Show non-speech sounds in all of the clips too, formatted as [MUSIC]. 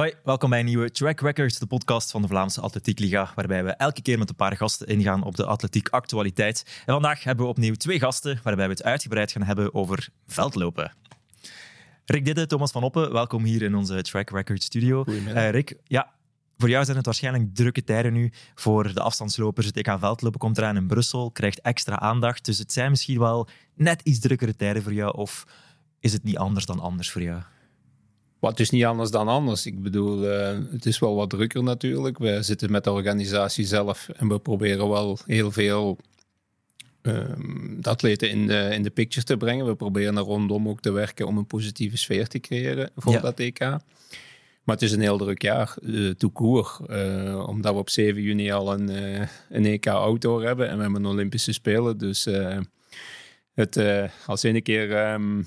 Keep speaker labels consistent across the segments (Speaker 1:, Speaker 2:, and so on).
Speaker 1: Hoi, welkom bij een nieuwe Track Records, de podcast van de Vlaamse Atletiek Liga, waarbij we elke keer met een paar gasten ingaan op de atletiek actualiteit. En vandaag hebben we opnieuw twee gasten, waarbij we het uitgebreid gaan hebben over veldlopen. Rick Didde, Thomas van Oppen, welkom hier in onze Track Records studio.
Speaker 2: Goedemiddag.
Speaker 1: Eh, Rick, ja, voor jou zijn het waarschijnlijk drukke tijden nu. Voor de afstandslopers, het EK veldlopen komt eraan in Brussel, krijgt extra aandacht. Dus het zijn misschien wel net iets drukkere tijden voor jou, of is het niet anders dan anders voor jou?
Speaker 2: Maar het is niet anders dan anders. Ik bedoel, eh, het is wel wat drukker natuurlijk. We zitten met de organisatie zelf en we proberen wel heel veel ehm, de atleten in de, in de pictures te brengen. We proberen er rondom ook te werken om een positieve sfeer te creëren voor
Speaker 1: Ja.
Speaker 2: dat EK. Maar het is een heel druk jaar, uh, tout court. Eh, omdat we op 7 juni al een, eh, een EK outdoor hebben en we hebben een Olympische Spelen. Dus eh, het, eh, als ene keer ehm,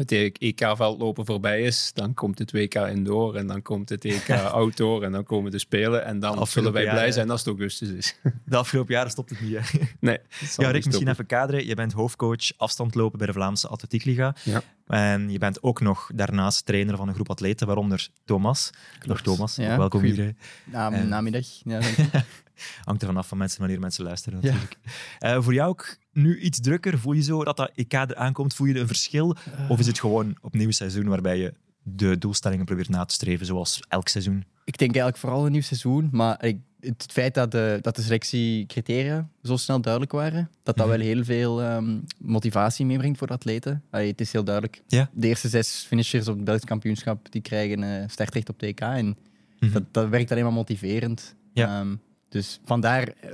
Speaker 2: het EK-veldlopen voorbij is, dan komt het WK indoor en dan komt het EK [LAUGHS] outdoor en dan komen de Spelen. En dan zullen wij blij zijn als het augustus is. [LAUGHS]
Speaker 1: De afgelopen jaren stopt het niet. Hè? [LAUGHS]
Speaker 2: nee, het
Speaker 1: Ja, Rick, misschien even kaderen. Je bent hoofdcoach afstandlopen bij de Vlaamse Atletiekliga.
Speaker 2: Ja.
Speaker 1: En je bent ook nog daarnaast trainer van een groep atleten, waaronder Thomas. Dag Thomas,
Speaker 3: Ja,
Speaker 1: welkom
Speaker 3: goeie-
Speaker 1: hier. hè.
Speaker 3: Na,
Speaker 1: En-
Speaker 3: namiddag. Ja.
Speaker 1: Hangt ervan af van mensen, wanneer mensen luisteren
Speaker 3: Ja.
Speaker 1: natuurlijk. Eh, voor jou ook nu iets drukker? Voel je zo dat dat EK eraan komt? Voel je een verschil? Of is het gewoon opnieuw seizoen waarbij je de doelstellingen probeert na te streven, zoals elk seizoen?
Speaker 3: ik denk eigenlijk vooral een nieuw seizoen. Maar ik, het feit dat de, dat de selectiecriteria zo snel duidelijk waren, dat dat
Speaker 1: Mhm.
Speaker 3: wel heel veel ehm, motivatie meebrengt voor de atleten. Allee, het is heel duidelijk.
Speaker 1: Ja.
Speaker 3: De eerste zes finishers op het Belgisch kampioenschap die krijgen eh startrecht op TK. En
Speaker 1: Mhm.
Speaker 3: dat, dat werkt alleen maar motiverend.
Speaker 1: Ja.
Speaker 3: Ehm, dus vandaar eh,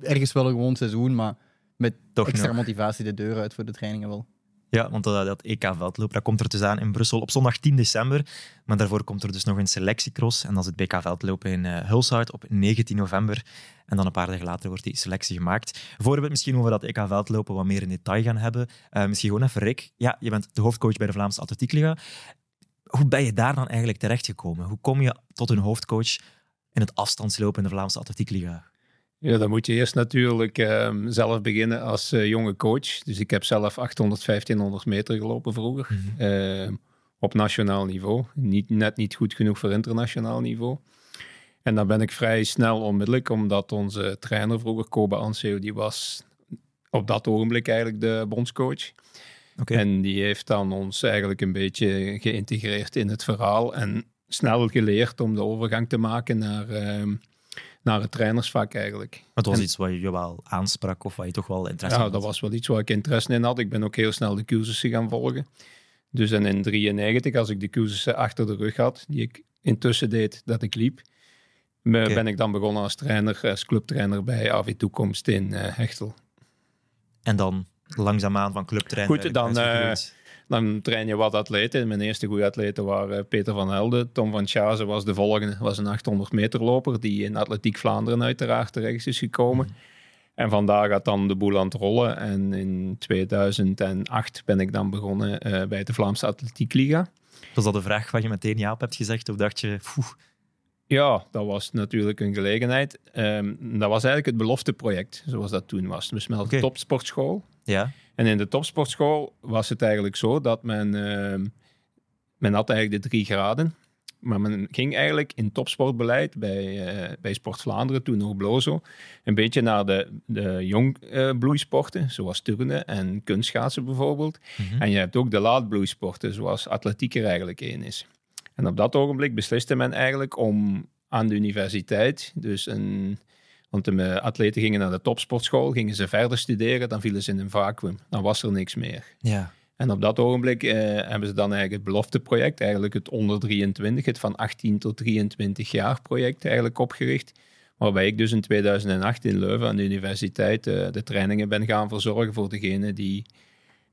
Speaker 3: ergens wel een gewoon seizoen, maar met
Speaker 1: Toch
Speaker 3: extra
Speaker 1: nog.
Speaker 3: motivatie de deur uit voor de trainingen wel.
Speaker 1: Ja, want dat, dat EK-veldloop dat komt er dus aan in Brussel op zondag 10 december. Maar daarvoor komt er dus nog een selectiecross. En dat is het BK-veldlopen in eh Hulshout op 19 november. En dan een paar dagen later wordt die selectie gemaakt. Voor we het misschien over dat EK-veldlopen wat meer in detail gaan hebben, eh, misschien gewoon even Rick. Ja, je bent de hoofdcoach bij de Vlaamse Atletiekliga. Hoe ben je daar dan eigenlijk terechtgekomen? Hoe kom je tot een hoofdcoach in het afstandslopen in de Vlaamse Atletiekliga?
Speaker 2: Ja, dan moet je eerst natuurlijk ehm, zelf beginnen als eh, jonge coach. Dus ik heb zelf 800, 1500 meter gelopen vroeger. Ehm, op nationaal niveau. Niet, net niet goed genoeg voor internationaal niveau. En dan ben ik vrij snel onmiddellijk, omdat onze trainer vroeger, Koba Anseo, die was op dat ogenblik eigenlijk de bondscoach.
Speaker 1: Oké.
Speaker 2: En die heeft dan ons eigenlijk een beetje geïntegreerd in het verhaal en snel geleerd om de overgang te maken naar, ehm, naar het trainersvak eigenlijk.
Speaker 1: Het was
Speaker 2: En-
Speaker 1: iets wat je wel aansprak of wat je toch wel interesse
Speaker 2: Ja,
Speaker 1: in
Speaker 2: dat
Speaker 1: had?
Speaker 2: was wel iets waar ik interesse in had. Ik ben ook heel snel de cursussen gaan volgen. Dus en in 93, als ik de cursussen achter de rug had, die ik intussen deed dat ik liep, ben ik dan begonnen als trainer, als clubtrainer bij AV Toekomst in eh, Hechtel.
Speaker 1: En dan langzaamaan van clubtrainer.
Speaker 2: Goed, dan, eh. Dan train je wat atleten. Mijn eerste goede atleten waren Peter van Helden. Tom van Schazen was de volgende, was een 800 meter loper die in Atletiek Vlaanderen uiteraard terecht is gekomen. En vandaar gaat dan de boel aan het rollen. En in 2008 ben ik dan begonnen eh, bij de Vlaamse Atletiek Liga.
Speaker 1: Was dat de vraag waar je meteen ja op hebt gezegd? Of dacht je,
Speaker 2: Ja, dat was natuurlijk een gelegenheid. Ehm, dat was eigenlijk het belofteproject, zoals dat toen was.
Speaker 1: Oké.
Speaker 2: de topsportschool.
Speaker 1: ja,
Speaker 2: En in de topsportschool was het eigenlijk zo dat men, ehm, men had eigenlijk de drie graden. Maar men ging eigenlijk in topsportbeleid bij, eh, bij Sport Vlaanderen, toen nog Blozo, een beetje naar de, de jong eh, bloeisporten, zoals turnen en kunstschaatsen bijvoorbeeld.
Speaker 1: Mhm.
Speaker 2: En je hebt ook de laadbloeisporten, zoals atletiek er eigenlijk één is. En op dat ogenblik besliste men eigenlijk om aan de universiteit, dus een, want de eh, atleten gingen naar de topsportschool, gingen ze verder studeren, dan vielen ze in een vacuüm. Dan was er niks meer.
Speaker 1: ja.
Speaker 2: En op dat ogenblik eh, hebben ze dan eigenlijk het belofteproject, eigenlijk het onder 23, het van 18 tot 23 jaar project eigenlijk opgericht. Waarbij ik dus in 2008 in Leuven aan de universiteit eh, de trainingen ben gaan verzorgen voor degenen die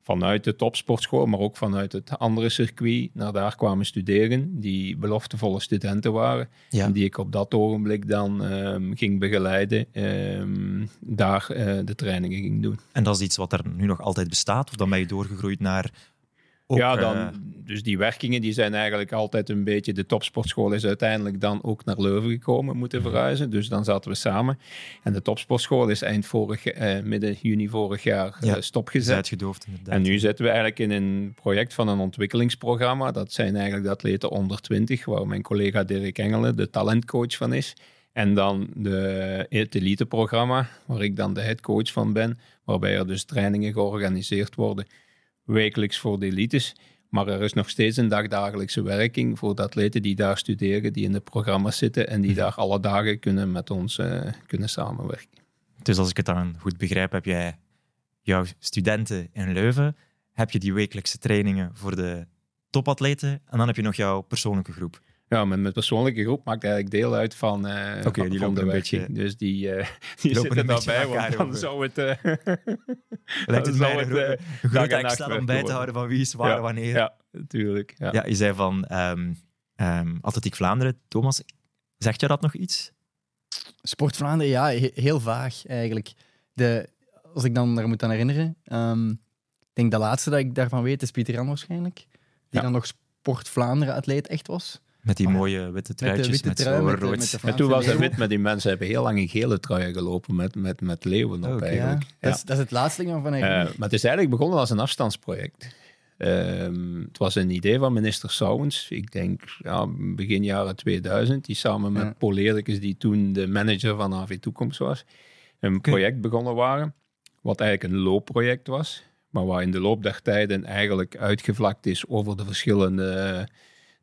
Speaker 2: vanuit de topsportschool, maar ook vanuit het andere circuit naar daar kwamen studeren, die beloftevolle studenten waren.
Speaker 1: Ja.
Speaker 2: En die ik op dat ogenblik dan ehm, ging begeleiden, ehm, daar eh, de trainingen ging doen.
Speaker 1: En dat is iets wat er nu nog altijd bestaat? Of dan ben je doorgegroeid naar ook...
Speaker 2: ja,
Speaker 1: eh,
Speaker 2: dan, dus die werkingen die zijn eigenlijk altijd een beetje... De topsportschool is uiteindelijk dan ook naar Leuven gekomen, moeten verhuizen. Dus dan zaten we samen. En de topsportschool is eind vorig, eh, midden juni vorig jaar eh,
Speaker 1: Ja,
Speaker 2: stopgezet.
Speaker 1: uitgedoofd inderdaad.
Speaker 2: En nu zitten we eigenlijk in een project van een ontwikkelingsprogramma. Dat zijn eigenlijk de atleten onder 20, waar mijn collega Dirk Engelen de talentcoach van is. En dan de, het eliteprogramma, waar ik dan de headcoach van ben. Waarbij er dus trainingen georganiseerd worden, wekelijks voor de elites. Maar er is nog steeds een dagdagelijkse werking voor de atleten die daar studeren, die in de programma's zitten en die daar alle dagen kunnen met ons eh, kunnen samenwerken.
Speaker 1: Dus als ik het dan goed begrijp, heb jij jouw studenten in Leuven, heb je die wekelijkse trainingen voor de topatleten en dan heb je nog jouw persoonlijke groep.
Speaker 2: Ja, mijn, mijn persoonlijke groep maakt eigenlijk deel uit van, eh
Speaker 1: Oké,
Speaker 2: van,
Speaker 1: die
Speaker 2: van de
Speaker 1: een beetje-
Speaker 2: Dus die, eh, [LAUGHS] die
Speaker 1: lopen
Speaker 2: zitten
Speaker 1: elkaar
Speaker 2: want dan
Speaker 1: over.
Speaker 2: zou het... eh, [LAUGHS]
Speaker 1: Lijkt het [LAUGHS] mij
Speaker 2: het, eh,
Speaker 1: een grote Excel om bij te houden van wie is waar
Speaker 2: Ja,
Speaker 1: wanneer.
Speaker 2: Ja, natuurlijk. Ja.
Speaker 1: Ja, je zei van ehm ehm, Atletiek Vlaanderen. Thomas, zegt je dat nog iets?
Speaker 3: Sport Vlaanderen, ja, he- heel vaag eigenlijk. De, als ik dan er moet aan herinneren, ehm, ik denk de laatste dat ik daarvan weet is Pieter Jan waarschijnlijk. Die
Speaker 2: Ja.
Speaker 3: dan nog Sport Vlaanderen atleet echt was.
Speaker 1: Met die mooie witte truitjes, met,
Speaker 3: witte trui,
Speaker 1: zo'n
Speaker 3: met de-
Speaker 1: rood.
Speaker 3: met de
Speaker 2: En toen was het
Speaker 3: leeuw.
Speaker 2: wit, maar die mensen hebben heel lang in gele truien gelopen met, met, met leeuwen op.
Speaker 3: Ja,
Speaker 2: eigenlijk.
Speaker 3: dat, is, dat is het laatste ding waarvan ik...
Speaker 2: Eh, maar het is eigenlijk begonnen als een afstandsproject. Ehm, het was een idee van minister Souwens, ik denk ja, begin jaren 2000, die samen met
Speaker 3: Ja.
Speaker 2: Paul Eerlijkes, die toen de manager van AV Toekomst was, een project begonnen waren, wat eigenlijk een loopproject was, maar waar in de loop der tijden eigenlijk uitgevlakt is over de verschillende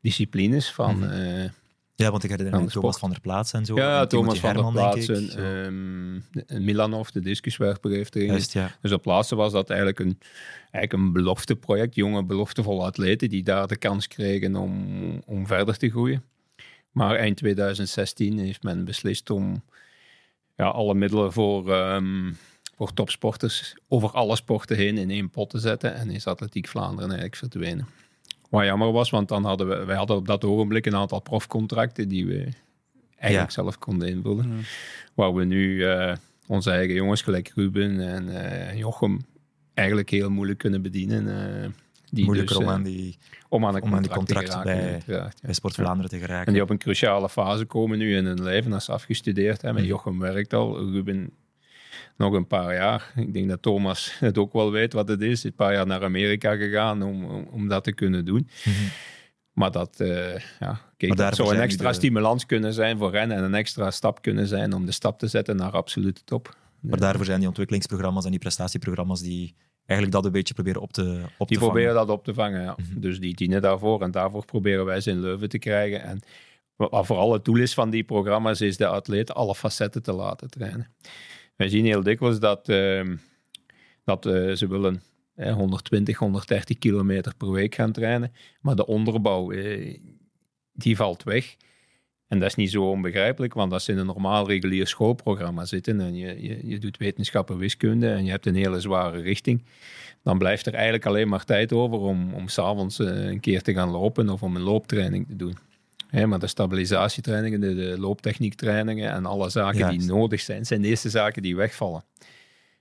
Speaker 2: disciplines van...
Speaker 1: Mhm.
Speaker 2: eh,
Speaker 1: Ja, want ik herinner me Thomas van der Plaats en zo.
Speaker 2: ja,
Speaker 1: en
Speaker 2: Thomas van der
Speaker 1: Herman, ik.
Speaker 2: Plaatsen, ehm, Milanov, de discuswerper, heeft erin
Speaker 1: Juist, ja.
Speaker 2: dus op laatste was dat eigenlijk een, eigenlijk een belofteproject. Jonge, beloftevolle atleten die daar de kans kregen om, om verder te groeien. Maar eind 2016 heeft men beslist om ja, alle middelen voor, ehm, voor topsporters over alle sporten heen in één pot te zetten. En is Atletiek Vlaanderen eigenlijk verdwenen. Wat jammer was, want dan hadden we, wij hadden op dat ogenblik een aantal profcontracten die we eigenlijk zelf konden invullen.
Speaker 3: Ja.
Speaker 2: Waar we nu eh, onze eigen jongens, gelijk Ruben en eh, Jochem, eigenlijk heel moeilijk kunnen bedienen. eh, die
Speaker 1: Moeilijker
Speaker 2: dus,
Speaker 1: om aan die,
Speaker 2: om aan een
Speaker 1: om aan die
Speaker 2: contract te
Speaker 1: contracten
Speaker 2: ja.
Speaker 1: bij Sport Vlaanderen te geraken.
Speaker 2: En die op een cruciale fase komen nu in hun leven als ze afgestudeerd hebben.
Speaker 1: Mhm.
Speaker 2: Jochem werkt al, Ruben nog een paar jaar. Ik denk dat Thomas [LAUGHS] het ook wel weet wat het is. Een paar jaar naar Amerika gegaan om, om, om dat te kunnen doen.
Speaker 1: Mhm.
Speaker 2: Maar dat, eh, ja, kijk, dat zou een extra
Speaker 1: de-
Speaker 2: stimulans kunnen zijn voor hen en een extra stap kunnen zijn om de stap te zetten naar absolute top.
Speaker 1: Maar daarvoor zijn die ontwikkelingsprogramma's en die prestatieprogramma's die eigenlijk dat een beetje proberen op te, op
Speaker 2: Die
Speaker 1: te
Speaker 2: proberen
Speaker 1: vangen.
Speaker 2: dat op te vangen, ja.
Speaker 1: Mhm.
Speaker 2: Dus die dienen daarvoor en daarvoor proberen wij ze in Leuven te krijgen. En wat vooral het doel is van die programma's, is de atleet alle facetten te laten trainen. Wij zien heel dikwijls dat, ehm, dat eh, ze willen eh, 120, 130 kilometer per week gaan trainen, maar de onderbouw, eh, die valt weg. En dat is niet zo onbegrijpelijk, want als ze in een normaal regulier schoolprogramma zitten en je, je, je doet wetenschappen, wiskunde en je hebt een hele zware richting, dan blijft er eigenlijk alleen maar tijd over om, om s'avonds eh, een keer te gaan lopen of om een looptraining te doen. Maar de stabilisatietrainingen, de, de looptechniektrainingen en alle zaken
Speaker 1: Juist.
Speaker 2: die nodig zijn, zijn de eerste zaken die wegvallen.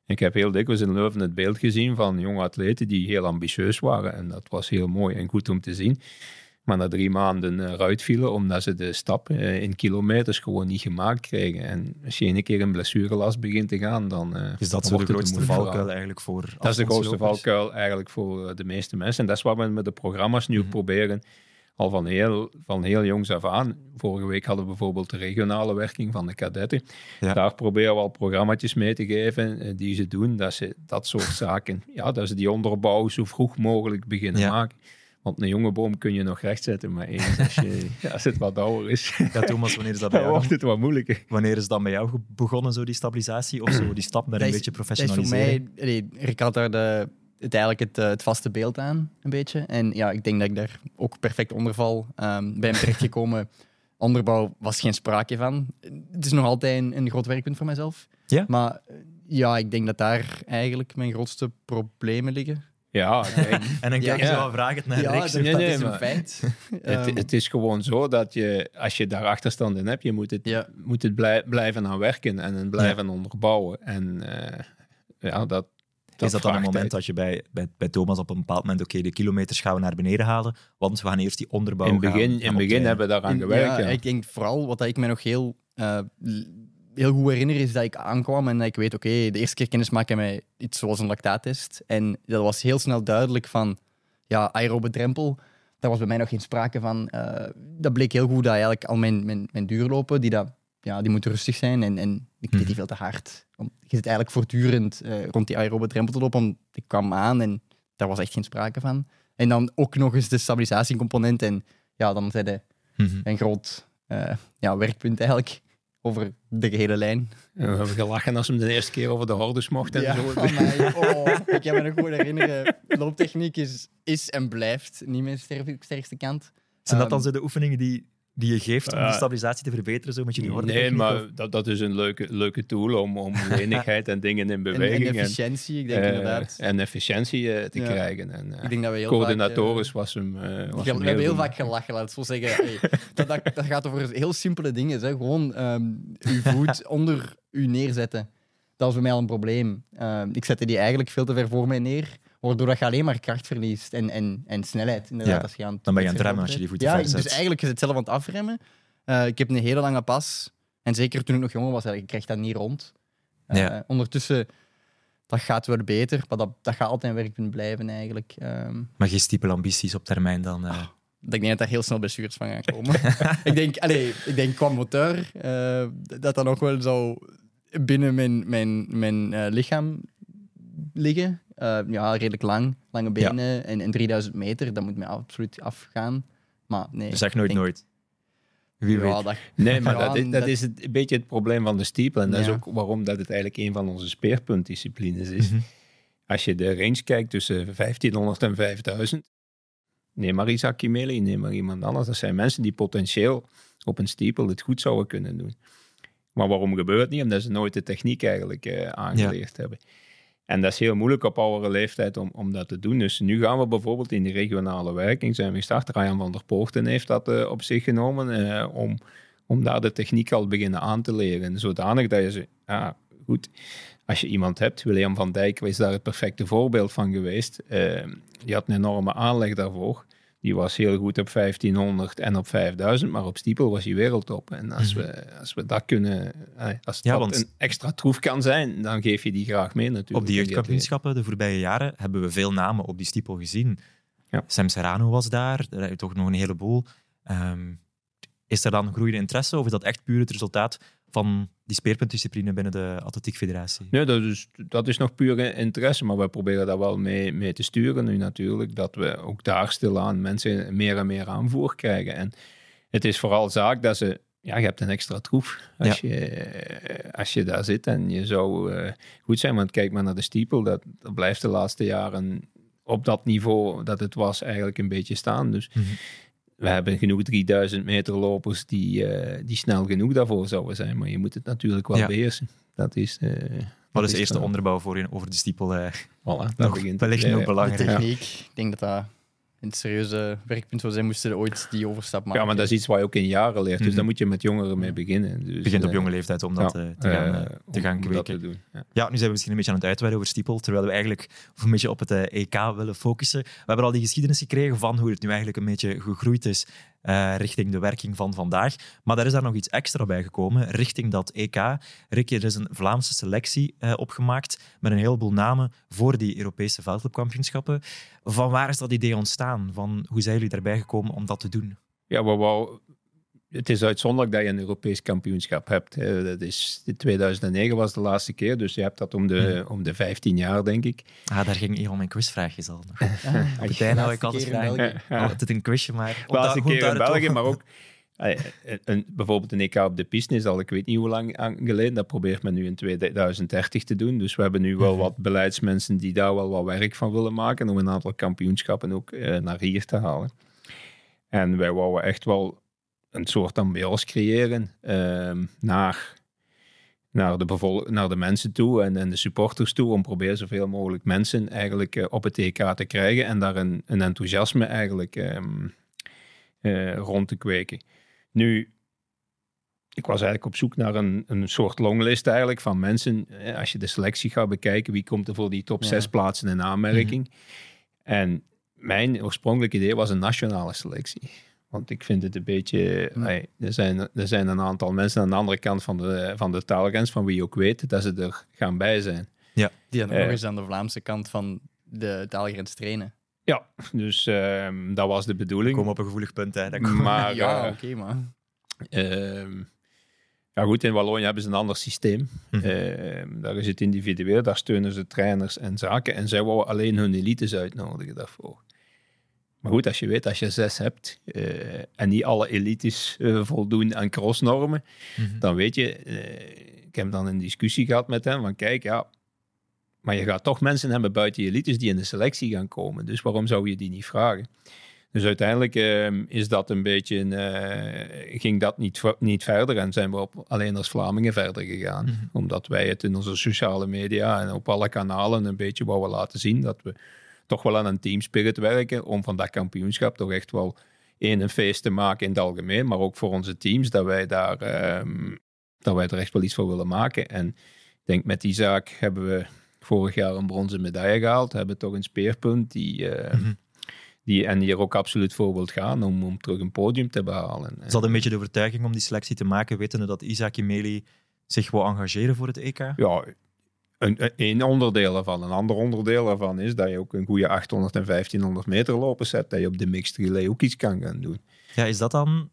Speaker 2: Ik heb heel dikwijls in Leuven het beeld gezien van jonge atleten die heel ambitieus waren. En dat was heel mooi en goed om te zien. Maar na drie maanden eh, eruit vielen omdat ze de stap eh, in kilometers gewoon niet gemaakt kregen. En als je een keer in blessurelast begint te gaan, dan. eh,
Speaker 1: Is dat zo de
Speaker 2: een
Speaker 1: grootste valkuil eigenlijk voor
Speaker 2: Dat is de grootste valkuil eigenlijk voor de meeste mensen. En dat is wat we met de programma's nu
Speaker 1: Mhm.
Speaker 2: proberen. Al van heel, van heel jongs af aan. Vorige week hadden we bijvoorbeeld de regionale werking van de kadetten.
Speaker 1: Ja.
Speaker 2: Daar proberen we al programma's mee te geven eh, die ze doen. Dat ze dat soort [LAUGHS] zaken, ja, dat ze die onderbouw zo vroeg mogelijk beginnen
Speaker 1: Ja.
Speaker 2: maken. Want een jonge boom kun je nog rechtzetten, maar eens [LAUGHS] als, je, ja, als het wat ouder is,
Speaker 1: Ja, Thomas, wanneer is dat bij [LAUGHS]
Speaker 2: dan
Speaker 1: jou?
Speaker 2: wordt het wat moeilijker.
Speaker 1: Wanneer is dat bij jou begonnen, zo die stabilisatie? Of zo die stap naar een
Speaker 3: is-
Speaker 1: beetje
Speaker 3: Dat is voor
Speaker 1: professionaliseren?
Speaker 3: mij... daar de, het, eigenlijk het, eh, het vaste beeld aan, een beetje. En ja, ik denk dat ik daar ook perfect onder val. Ehm bij hem terechtgekomen. [LAUGHS] Onderbouw was geen sprake van. Het is nog altijd een, een groot werkpunt voor mijzelf.
Speaker 1: Ja?
Speaker 3: Maar eh, ja, ik denk dat daar eigenlijk mijn grootste problemen liggen.
Speaker 2: Ja, [LAUGHS]
Speaker 1: En dan kijk je
Speaker 2: Ja.
Speaker 1: zo aan vragend naar
Speaker 3: ja,
Speaker 2: nee,
Speaker 3: dat
Speaker 2: nee,
Speaker 3: is een feit. [LAUGHS]
Speaker 2: Het,
Speaker 3: Ehm,
Speaker 2: het is gewoon zo dat je, als je daar achterstand in hebt, je moet het,
Speaker 3: Ja.
Speaker 2: moet het blij- blijven aan werken en het blijven onderbouwen. En eh, ja, dat,
Speaker 1: is dat dan een moment dat je bij, bij, bij Thomas op een bepaald moment, oké, de kilometers gaan we naar beneden halen, want we gaan eerst die onderbouw
Speaker 2: In het begin,
Speaker 1: gaan
Speaker 2: in begin hebben we daaraan gewerkt.
Speaker 3: ja,
Speaker 2: Ja,
Speaker 3: Ik denk vooral wat ik me nog heel, eh, heel goed herinner is dat ik aankwam en dat ik weet, oké, de eerste keer kennis maken met iets zoals een lactaattest. En dat was heel snel duidelijk van, ja, aerobe drempel, daar was bij mij nog geen sprake van. Eh, dat bleek heel goed dat eigenlijk al mijn, mijn, mijn duurlopen, die, dat, ja, die moeten rustig zijn en, en ik deed die veel te hard. Om- Je zit eigenlijk voortdurend eh, rond die aerobe drempel te lopen. om- Ik kwam aan en daar was echt geen sprake van. En dan ook nog eens de stabilisatiecomponent en ja, dan zijn de
Speaker 1: Mhm.
Speaker 3: een groot eh, ja, werkpunt eigenlijk over de gehele lijn.
Speaker 2: We hebben gelachen als we hem de eerste keer over de hordes mochten.
Speaker 3: Ja,
Speaker 2: En zo.
Speaker 3: van mij. Oh, ik kan me nog goed herinneren. Looptechniek is, is en blijft niet mijn ster- sterkste kant.
Speaker 1: Zijn dat dan zo de oefeningen die, die je geeft om de stabilisatie te verbeteren, zo met je die horde
Speaker 2: Nee, maar
Speaker 1: of-
Speaker 2: dat, dat is een leuke, leuke tool om, om [LAUGHS] lenigheid en dingen in
Speaker 3: en, en
Speaker 2: beweging en,
Speaker 3: efficiëntie, ik denk
Speaker 2: eh,
Speaker 3: inderdaad.
Speaker 2: en efficiëntie eh, te
Speaker 3: Ja.
Speaker 2: krijgen. En, eh,
Speaker 3: Ik denk dat we heel
Speaker 2: coördinatorisch
Speaker 3: vaak...
Speaker 2: was hem. eh, was hem
Speaker 3: we hebben
Speaker 2: heel
Speaker 3: vaak gelachen, laat het zo zeggen. Hey, dat, dat, dat gaat over heel simpele dingen. Hè. Gewoon ehm uw voet [LAUGHS] onder u neerzetten. Dat was bij mij al een probleem. Ehm, ik zette die eigenlijk veel te ver voor mij neer, waardoor dat je alleen maar kracht verliest en, en, en snelheid. Inderdaad,
Speaker 1: Ja,
Speaker 3: als je aan
Speaker 1: dan ben je aan het remmen als je die voeten
Speaker 3: Ja,
Speaker 1: zet.
Speaker 3: dus eigenlijk is het zelf aan het afremmen. Eh, ik heb een hele lange pas. En zeker toen ik nog jonger was, ik kreeg dat niet rond.
Speaker 1: Ja.
Speaker 3: Ondertussen, dat gaat wel beter, maar dat, dat gaat altijd werkpunt blijven eigenlijk. Ehm,
Speaker 1: maar geen stiepel ambities op termijn dan. eh.
Speaker 3: ik denk dat daar heel snel blessures van gaan komen. [LAUGHS] ik, denk, allee, ik denk qua motor eh, dat dat nog wel zou binnen mijn, mijn, mijn lichaam liggen. Eh, ja, redelijk lang, lange benen en, en 3000 meter, dat moet mij absoluut afgaan. Maar nee.
Speaker 1: Zeg nooit
Speaker 3: denk-
Speaker 1: nooit. Wie
Speaker 3: Ja,
Speaker 1: weet.
Speaker 3: dat,
Speaker 2: Nee, maar [LAUGHS]
Speaker 3: Ja,
Speaker 2: dat, is, dat
Speaker 3: dat-
Speaker 2: is het, een beetje het probleem van de steeple. En dat is ook waarom dat het eigenlijk een van onze speerpuntdisciplines is.
Speaker 1: Mhm.
Speaker 2: Als je de range kijkt tussen 1500 en 5000, neem maar Isaac Kimeli, neem maar iemand anders. Dat zijn mensen die potentieel op een steeple het goed zouden kunnen doen. Maar waarom gebeurt het niet? Omdat ze nooit de techniek eigenlijk eh, aangeleerd hebben. En dat is heel moeilijk op oudere leeftijd om, om dat te doen. Dus nu gaan we bijvoorbeeld in de regionale werking zijn we gestart. Ryan van der Poorten heeft dat eh, op zich genomen eh, om, om daar de techniek al beginnen aan te leren. Zodanig dat je ze, goed, als je iemand hebt, William van Dijk is daar het perfecte voorbeeld van geweest. Eh, die had een enorme aanleg daarvoor. Die was heel goed op 1500 en op 5000, maar op stiepel was hij wereldtop. En als, we, als we dat kunnen, eh, als
Speaker 1: Ja,
Speaker 2: dat
Speaker 1: want-
Speaker 2: een extra troef kan zijn, dan geef je die graag mee natuurlijk.
Speaker 1: Op die
Speaker 2: aan
Speaker 1: jeugdkampioenschappen de voorbije jaren hebben we veel namen op die stiepel gezien.
Speaker 2: Ja.
Speaker 1: Sam Serrano was daar, daar heb je toch nog een heleboel. Ehm, is er dan groeiende interesse of is dat echt puur het resultaat van die speerpuntdiscipline binnen de Atletiek Federatie?
Speaker 2: Nee, dat is, dat is nog puur interesse, maar we proberen daar wel mee, mee te sturen nu natuurlijk. Dat we ook daar stilaan mensen meer en meer aanvoer krijgen. En het is vooral zaak dat ze... Ja, je hebt een extra troef als, je, als je daar zit en je zou eh, goed zijn. Want kijk maar naar de stiepel, dat, dat blijft de laatste jaren op dat niveau dat het was eigenlijk een beetje staan. Dus
Speaker 1: Mhm.
Speaker 2: We hebben genoeg 3000 meter lopers die, eh, die snel genoeg daarvoor zouden zijn. Maar je moet het natuurlijk wel
Speaker 1: Ja.
Speaker 2: beheersen. Dat is... eh,
Speaker 1: Wat
Speaker 2: dat
Speaker 1: is de eerste
Speaker 2: eh,
Speaker 1: onderbouw voor je over de stiepel? eh,
Speaker 2: Voilà, dat
Speaker 1: nog
Speaker 2: begint.
Speaker 1: wellicht nog
Speaker 3: de
Speaker 1: belangrijk.
Speaker 3: techniek, ik denk dat dat een serieuze werkpunt zou zijn, moesten ooit die overstap maken.
Speaker 2: Ja, maar dat is iets wat je ook in jaren leert. Dus
Speaker 1: Mhm.
Speaker 2: daar moet je met jongeren mee beginnen. Dus,
Speaker 1: begint op
Speaker 2: eh,
Speaker 1: jonge leeftijd om dat
Speaker 2: ja,
Speaker 1: eh, te gaan,
Speaker 2: eh,
Speaker 1: te
Speaker 2: om-
Speaker 1: gaan kweken.
Speaker 2: te doen. Ja.
Speaker 1: Ja, nu zijn we misschien een beetje aan het uitweiden over stiepel, terwijl we eigenlijk een beetje op het EK willen focussen. We hebben al die geschiedenis gekregen van hoe het nu eigenlijk een beetje gegroeid is eh, richting de werking van vandaag. Maar daar is daar nog iets extra bij gekomen, richting dat EK. Ricky, er is een Vlaamse selectie eh, opgemaakt met een heleboel namen voor die Europese veldloopkampioenschappen. Van waar is dat idee ontstaan? Van hoe zijn jullie daarbij gekomen om dat te doen?
Speaker 2: Ja, we wou, het is uitzonderlijk dat je een Europees kampioenschap hebt. hè. Dat is, in 2009 was de laatste keer, dus je hebt dat om de,
Speaker 1: Mhm.
Speaker 2: om de 15 jaar, denk ik.
Speaker 1: Ah, daar ging een van mijn quizvraagjes al nog. [LAUGHS]
Speaker 3: Ah,
Speaker 1: Op het einde hou ik altijd vragen. Altijd een quizje, maar... om
Speaker 2: laatste keer in België, maar ook eh, een, een- bijvoorbeeld een EK op de piste is al ik weet niet hoe lang aan geleden. Dat probeert men nu in 2030 te doen. Dus we hebben nu wel
Speaker 1: Mhm.
Speaker 2: wat beleidsmensen die daar wel wat werk van willen maken om een aantal kampioenschappen ook eh, naar hier te halen. En wij wouden echt wel een soort ambiance creëren ehm, naar, naar, de naar de mensen toe en, en de supporters toe. Om proberen zoveel mogelijk mensen eigenlijk eh, op het EK te krijgen en daar een, een enthousiasme eigenlijk ehm, eh, rond te kweken. Nu, ik was eigenlijk op zoek naar een, een soort longlist eigenlijk van mensen. eh, Als je de selectie gaat bekijken, wie komt er voor die top
Speaker 3: Ja.
Speaker 2: zes plaatsen in aanmerking? En mijn oorspronkelijke idee was een nationale selectie. Want ik vind het een beetje...
Speaker 3: Ja.
Speaker 2: er, zijn, er zijn een aantal mensen aan de andere kant van de, van de taalgrens, van wie je ook weet dat ze er gaan bij zijn.
Speaker 3: Die dan
Speaker 2: Eh.
Speaker 3: nog eens aan de Vlaamse kant van de taalgrens trainen.
Speaker 2: Ja, dus ehm, dat was de bedoeling.
Speaker 1: komen op een gevoelig punt. Hè.
Speaker 2: Maar [LAUGHS]
Speaker 3: ja,
Speaker 2: eh,
Speaker 3: oké, maar...
Speaker 2: Ehm, ja goed, in Wallonië hebben ze een ander systeem.
Speaker 1: Mhm.
Speaker 2: Ehm, daar is het individueel, daar steunen ze trainers en zaken. En zij wouden alleen hun elites uitnodigen daarvoor. Maar goed, als je weet, als je zes hebt eh, en niet alle elites eh, voldoen aan crossnormen,
Speaker 1: Mhm.
Speaker 2: dan weet je, eh, ik heb dan een discussie gehad met hem van kijk, ja, maar je gaat toch mensen hebben buiten je elites die in de selectie gaan komen. Dus waarom zou je die niet vragen? Dus uiteindelijk ehm, is dat een beetje, een, ging dat niet, niet verder en zijn we op, alleen als Vlamingen verder gegaan.
Speaker 1: Mhm.
Speaker 2: Omdat wij het in onze sociale media en op alle kanalen een beetje wouden laten zien dat we toch wel aan een teamspirit werken om van dat kampioenschap toch echt wel één een feest te maken in het algemeen, maar ook voor onze teams, dat wij daar ehm, dat wij er echt wel iets voor willen maken. En ik denk met die zaak hebben we vorig jaar een bronzen medaille gehaald, hebben toch een speerpunt die, eh,
Speaker 1: Mhm.
Speaker 2: die en hier ook absoluut voor wilt gaan om, om terug een podium te behalen.
Speaker 1: Ze hadden een beetje de overtuiging om die selectie te maken, wetende dat Isaac Imeli zich wou engageren voor het EK.
Speaker 2: Ja, een, een- onderdeel ervan. Een ander onderdeel ervan is dat je ook een goede 800 en 1500 meter lopen zet, dat je op de mixed relay ook iets kan gaan doen.
Speaker 1: Ja, is dat dan...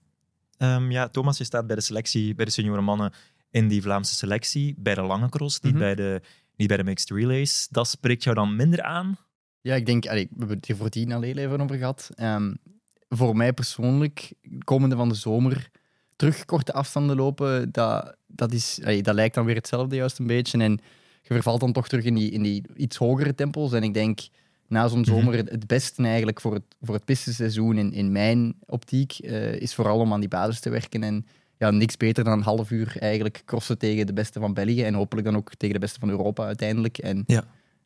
Speaker 1: ehm, ja, Thomas, je staat bij de selectie, bij de senioren mannen in die Vlaamse selectie, bij de lange cross, niet,
Speaker 3: Mhm.
Speaker 1: bij de, niet bij de mixed relays. Dat spreekt jou dan minder aan?
Speaker 3: Ja, ik denk, allee, we hebben het hier voor tien al heel even over gehad. Ehm, voor mij persoonlijk, komende van de zomer, terug korte afstanden lopen, dat, dat, is, allee, dat lijkt dan weer hetzelfde juist een beetje. En je vervalt dan toch terug in die, in die iets hogere tempels. En ik denk, na zo'n zomer, het, het beste eigenlijk voor het, voor het pistenseizoen in, in mijn optiek, eh, is vooral om aan die basis te werken. En ja, niks beter dan een half uur eigenlijk crossen tegen de beste van België. En hopelijk dan ook tegen de beste van Europa uiteindelijk. En
Speaker 1: Ja.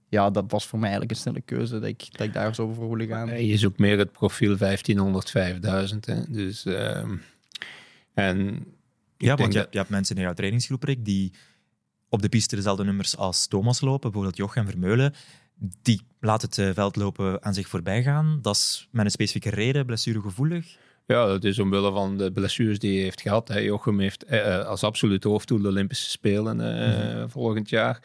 Speaker 3: ja, dat was voor mij eigenlijk een snelle keuze dat ik, dat ik daar zo voor wilde gaan.
Speaker 2: Je zoekt meer het profiel 1500, 5000. Hè. Dus, ehm, en
Speaker 1: Ja, want je,
Speaker 2: dat-
Speaker 1: je hebt mensen in jouw trainingsgroep, Rick, die op de piste dezelfde nummers als Thomas lopen, bijvoorbeeld Joch en Vermeulen. Die laten het eh, veldlopen aan zich voorbij gaan. Dat is met een specifieke reden, blessuregevoelig.
Speaker 2: Ja, dat is omwille van de blessures die hij heeft gehad. Hè. Jochem heeft eh, als absoluut hoofddoel de Olympische Spelen eh,
Speaker 1: Mhm.
Speaker 2: volgend jaar.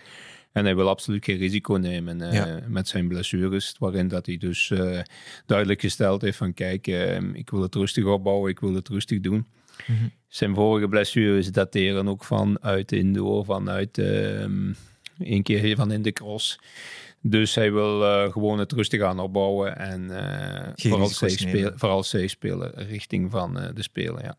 Speaker 2: En hij wil absoluut geen risico nemen eh,
Speaker 1: Ja.
Speaker 2: met zijn blessures. Waarin dat hij dus eh, duidelijk gesteld heeft van kijk, eh, ik wil het rustig opbouwen, ik wil het rustig doen.
Speaker 1: Mhm.
Speaker 2: Zijn vorige blessures dateren ook vanuit de indoor, vanuit ehm een keer van in de cross. Dus hij wil eh, gewoon het rustig aan opbouwen en eh, vooral, safe
Speaker 1: nemen.
Speaker 2: spelen, vooral safe spelen richting van eh, de Spelen. Ja.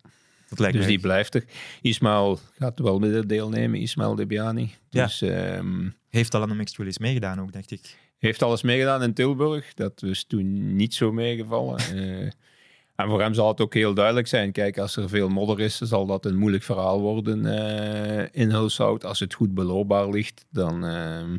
Speaker 1: Dat lijkt
Speaker 2: Dus die blijft er. Ismail gaat wel met deelnemen, Ismail Debiani.
Speaker 1: Ja.
Speaker 2: Dus ehm,
Speaker 1: heeft al aan de mixed relays meegedaan ook, dacht ik.
Speaker 2: heeft alles meegedaan in Tilburg. Dat is toen niet zo meegevallen. [LAUGHS] Eh, en voor hem zal het ook heel duidelijk zijn. Kijk, als er veel modder is, zal dat een moeilijk verhaal worden eh, in Hulshout. Als het goed beloopbaar ligt, dan, ehm,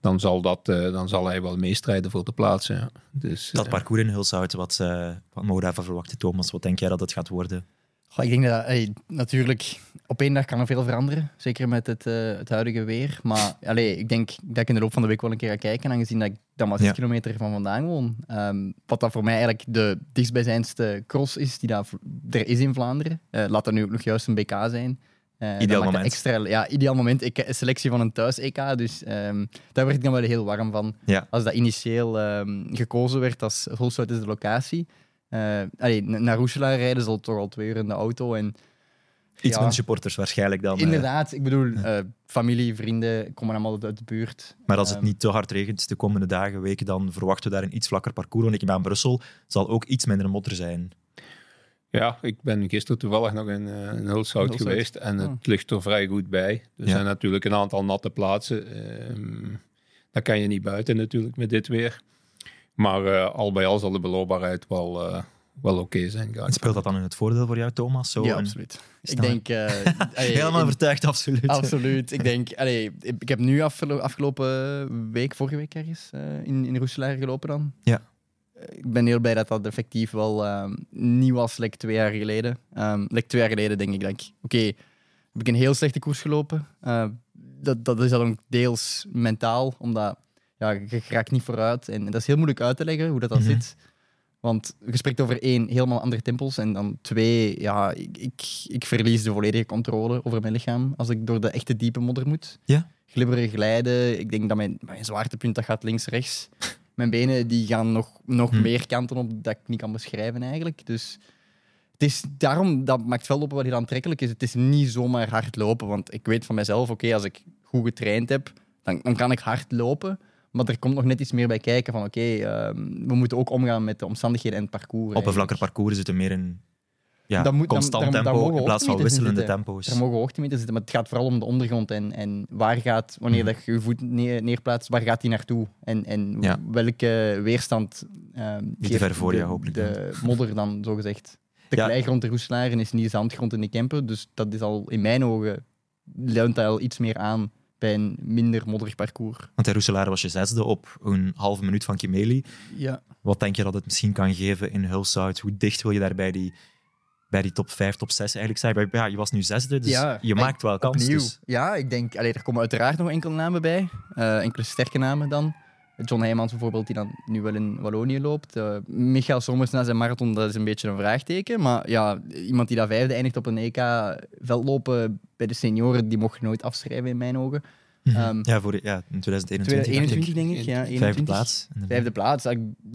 Speaker 2: dan, zal, dat, eh, dan zal hij wel meestrijden voor de plaats. Ja. Dus,
Speaker 1: Dat
Speaker 2: eh,
Speaker 1: parcours in Hulshout, wat, eh wat mogen we daarvan verwachten, Thomas? Wat denk jij dat het gaat worden?
Speaker 3: Goh, ik denk dat hey, natuurlijk op één dag kan er veel veranderen. Zeker met het, eh, het huidige weer. Maar allee, ik denk dat ik in de loop van de week wel een keer ga kijken. Aangezien dat ik dan maar 6
Speaker 1: Ja.
Speaker 3: kilometer van vandaan woon. Ehm, wat dat voor mij eigenlijk de dichtstbijzijnste cross is die dat er is in Vlaanderen. Eh, laat dat nu ook nog juist een BK zijn. Eh,
Speaker 1: Ideaal moment.
Speaker 3: Extra, ja, ideaal moment. Ik, selectie van een thuis-EK. Dus ehm, daar werd ik dan wel heel warm van.
Speaker 1: Ja.
Speaker 3: Als dat initieel ehm, gekozen werd als Hulshout is de locatie. Eh allee, naar Roeselaar rijden zal toch al twee uur in de auto. En
Speaker 1: Iets
Speaker 3: Ja.
Speaker 1: minder supporters waarschijnlijk dan. eh,
Speaker 3: Inderdaad, ik bedoel, eh, familie, vrienden komen allemaal uit de buurt.
Speaker 1: maar als het niet te hard regent de komende dagen, weken, dan verwachten we daar een iets vlakker parcours. Want ik ben aan Brussel, zal ook iets minder modder zijn.
Speaker 2: Ja, ik ben gisteren toevallig nog in, eh in Hulshout geweest en het
Speaker 3: Oh.
Speaker 2: ligt er vrij goed bij. Er
Speaker 1: Ja.
Speaker 2: zijn natuurlijk een aantal natte plaatsen. ehm dat kan je niet buiten natuurlijk met dit weer. Maar eh, al bij al zal de beloopbaarheid wel, eh, wel oké zijn.
Speaker 1: speelt dat dan in het voordeel voor jou, Thomas? Zo
Speaker 3: ja,
Speaker 1: een-
Speaker 3: absoluut. Ik denk... eh, [LAUGHS] allee,
Speaker 1: Helemaal
Speaker 3: in-
Speaker 1: overtuigd, absoluut.
Speaker 3: Absoluut. Ik [LAUGHS] denk, allee, ik heb nu afgelo- afgelopen week, vorige week ergens, eh, in, in Roeselaar gelopen dan.
Speaker 1: Ja.
Speaker 3: Ik ben heel blij dat dat effectief wel ehm, niet was, like twee jaar geleden. Ehm like twee jaar geleden denk ik dat ik, oké, heb ik een heel slechte koers gelopen. Uh, dat, dat is dan ook deels mentaal, omdat ja, je raakt niet vooruit. En, dat is heel moeilijk uit te leggen hoe dat, dan mhm. zit. Want je spreekt over één, helemaal andere tempels. En dan twee, ja, ik, ik, ik, verlies de volledige controle over mijn lichaam als ik door de echte diepe modder moet.
Speaker 1: Ja.
Speaker 3: Glibberen, glijden. Ik denk dat mijn, mijn zwaartepunt dat gaat links-rechts. [LAUGHS] Mijn benen die gaan nog, nog hm. meer kanten op dat ik niet kan beschrijven eigenlijk. Dus het is daarom, dat maakt veldlopen wat heel aantrekkelijk is. Het is niet zomaar hard lopen. Want ik weet van mezelf, oké, als ik goed getraind heb, dan, dan kan ik hard lopen. Maar er komt nog net iets meer bij kijken van oké, ehm, we moeten ook omgaan met de omstandigheden en het parcours.
Speaker 1: Op een vlakker parcours zit er meer een ja, moet, constant tempo in plaats van wisselende tempo's.
Speaker 3: Er mogen hoogtemeters zitten, maar het gaat vooral om de ondergrond en, en waar gaat, wanneer mhm. dat je je voet neer, neerplaatst, waar gaat die naartoe? En, en welke weerstand uh,
Speaker 1: Niet te ver voor je, hopelijk.
Speaker 3: De [LAUGHS] modder dan, zogezegd. De ja. kleigrond de Roeselaren is niet de zandgrond in de Kempen, dus dat is al in mijn ogen leunt dat al iets meer aan bij een minder modderig parcours.
Speaker 1: Want in Roeselare was je zesde op een halve minuut van Kimeli.
Speaker 3: Ja.
Speaker 1: Wat denk je dat het misschien kan geven in Hulshout? Hoe dicht wil je daar bij die, bij die top 5, top 6 eigenlijk zijn? Ja, je was nu zesde, dus ja, je maakt wel kans. Dus.
Speaker 3: Ja, ik denk, allee, er komen uiteraard nog enkele namen bij. Uh, enkele sterke namen dan. John Heijmans bijvoorbeeld, die dan nu wel in Wallonië loopt. Uh, Michael Sommers na zijn marathon, dat is een beetje een vraagteken. Maar ja, iemand die dat vijfde eindigt op een EK veldlopen bij de senioren, die mocht je nooit afschrijven in mijn ogen.
Speaker 1: Um, ja, voor, ja, in 2021,
Speaker 3: 2021 denk ik. Ja, 21.
Speaker 1: Vijfde plaats.
Speaker 3: Vijfde plaats.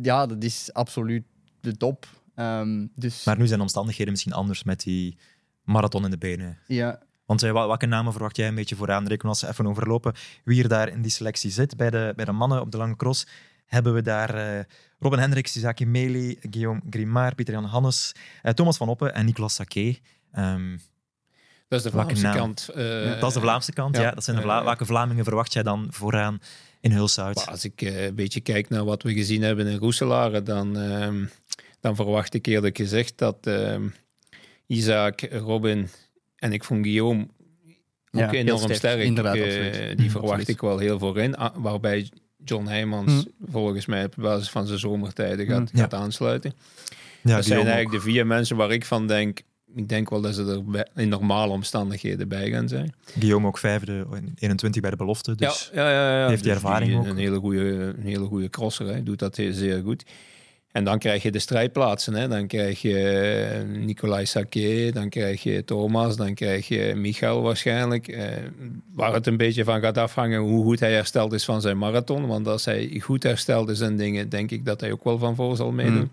Speaker 3: Ja, dat is absoluut de top. Um, dus...
Speaker 1: Maar nu zijn de omstandigheden misschien anders met die marathon in de benen.
Speaker 3: Ja,
Speaker 1: want uh, welke namen verwacht jij een beetje vooraan? Rekenen als ze even overlopen wie er daar in die selectie zit. Bij de, bij de mannen op de lange cross hebben we daar uh, Robin Hendricks, Isaki Meli, Guillaume Grimard, Pieter-Jan Hannes, uh, Thomas van Oppen en Nicolas Saké. Um,
Speaker 2: dat is de Vlaamse kant.
Speaker 1: dat is de Vlaamse kant, ja. Dat zijn de Vla welke Vlamingen verwacht jij dan vooraan in Hulshout?
Speaker 2: Als ik een beetje kijk naar wat we gezien hebben in Roeselare, dan, ehm, dan verwacht ik eerlijk gezegd dat ehm, Isaac, Robin en ik vond Guillaume ook enorm sterk. Inderdaad, uh, die verwacht ik wel heel voorin. Ah, waarbij John Heijmans hm. volgens mij op basis van zijn zomertijden gaat, gaat aansluiten. Ja, dat zijn eigenlijk de vier mensen waar ik van denk. Ik denk wel dat ze er in normale omstandigheden bij gaan zijn.
Speaker 1: Guillaume ook vijfde, 21 bij de belofte. Dus
Speaker 2: ja, ja, ja,
Speaker 1: heeft die dus ervaring ook.
Speaker 2: Een hele goede, een hele goede crosser. Hij doet dat zeer goed. En dan krijg je de strijdplaatsen. Hè. Dan krijg je eh, Nicolai Saké, dan krijg je Thomas, dan krijg je Michael waarschijnlijk. Eh, waar het een beetje van gaat afhangen hoe goed hij hersteld is van zijn marathon. Want als hij goed hersteld is en dingen, denk ik dat hij ook wel van voor zal meedoen. Mm.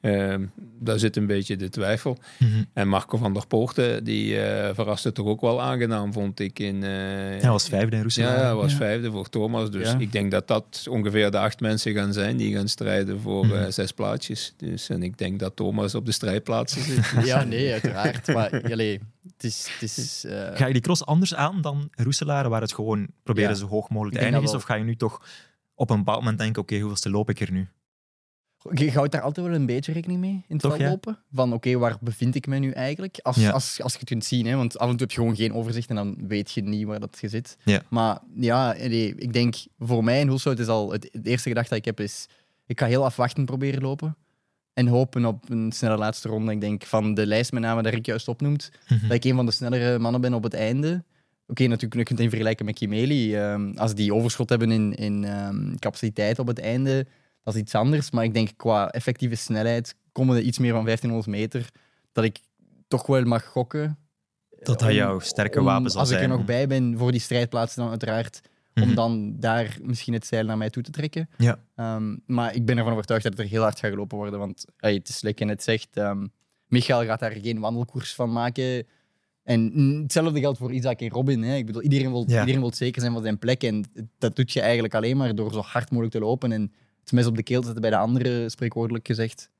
Speaker 2: Uh, daar zit een beetje de twijfel. Mhm. En Marco van der Poorten, die uh, verraste toch ook wel aangenaam, vond ik. In, uh,
Speaker 1: hij was vijfde in Rusland.
Speaker 2: Ja, hij was vijfde voor Thomas. Dus ik denk dat dat ongeveer de acht mensen gaan zijn die gaan strijden voor mm zes plaatsjes. Dus, en ik denk dat Thomas op de strijdplaatsen zit. [LAUGHS]
Speaker 3: Ja, nee, uiteraard. Maar het is... Het is
Speaker 1: Ga je die cross anders aan dan Roeselare, waar het gewoon proberen zo hoog mogelijk te eindigen is? Of ga je nu toch op een bepaald moment denken, oké, okay, hoeveelste loop ik er nu?
Speaker 3: Je houdt daar altijd wel een beetje rekening mee in het Toch, lopen. Van oké, waar bevind ik me nu eigenlijk? Als, als, als je het kunt zien, hè? want af en toe heb je gewoon geen overzicht en dan weet je niet waar dat je zit.
Speaker 1: Ja.
Speaker 3: Maar ja, ik denk voor mij in Hulshout is al het, eerste gedachte dat ik heb is, ik ga heel afwachtend proberen lopen. En hopen op een snelle laatste ronde. Ik denk van de lijst met namen dat ik juist opnoemt, mhm. dat ik een van de snellere mannen ben op het einde. Oké, natuurlijk kun je het in vergelijken met Kimeli. Um, als die overschot hebben in, in um, capaciteit op het einde, dat is iets anders. Maar ik denk qua effectieve snelheid, komen er iets meer van 1500 meter, dat ik toch wel mag gokken.
Speaker 1: Dat dat jouw sterke wapen zal
Speaker 3: als
Speaker 1: zijn.
Speaker 3: Als ik er nog bij ben voor die strijdplaatsen dan uiteraard, om mhm. dan daar misschien het zeil naar mij toe te trekken.
Speaker 1: Ja.
Speaker 3: Ehm, maar ik ben ervan overtuigd dat het er heel hard gaat gelopen worden. Want het is lekker net zegt, um, Michael gaat daar geen wandelkoers van maken. En hetzelfde geldt voor Isaac en Robin. Hè. Ik bedoel, iedereen wil, iedereen wil zeker zijn van zijn plek. En dat doet je eigenlijk alleen maar door zo hard mogelijk te lopen. En het mes op de keel zetten bij de andere, spreekwoordelijk gezegd.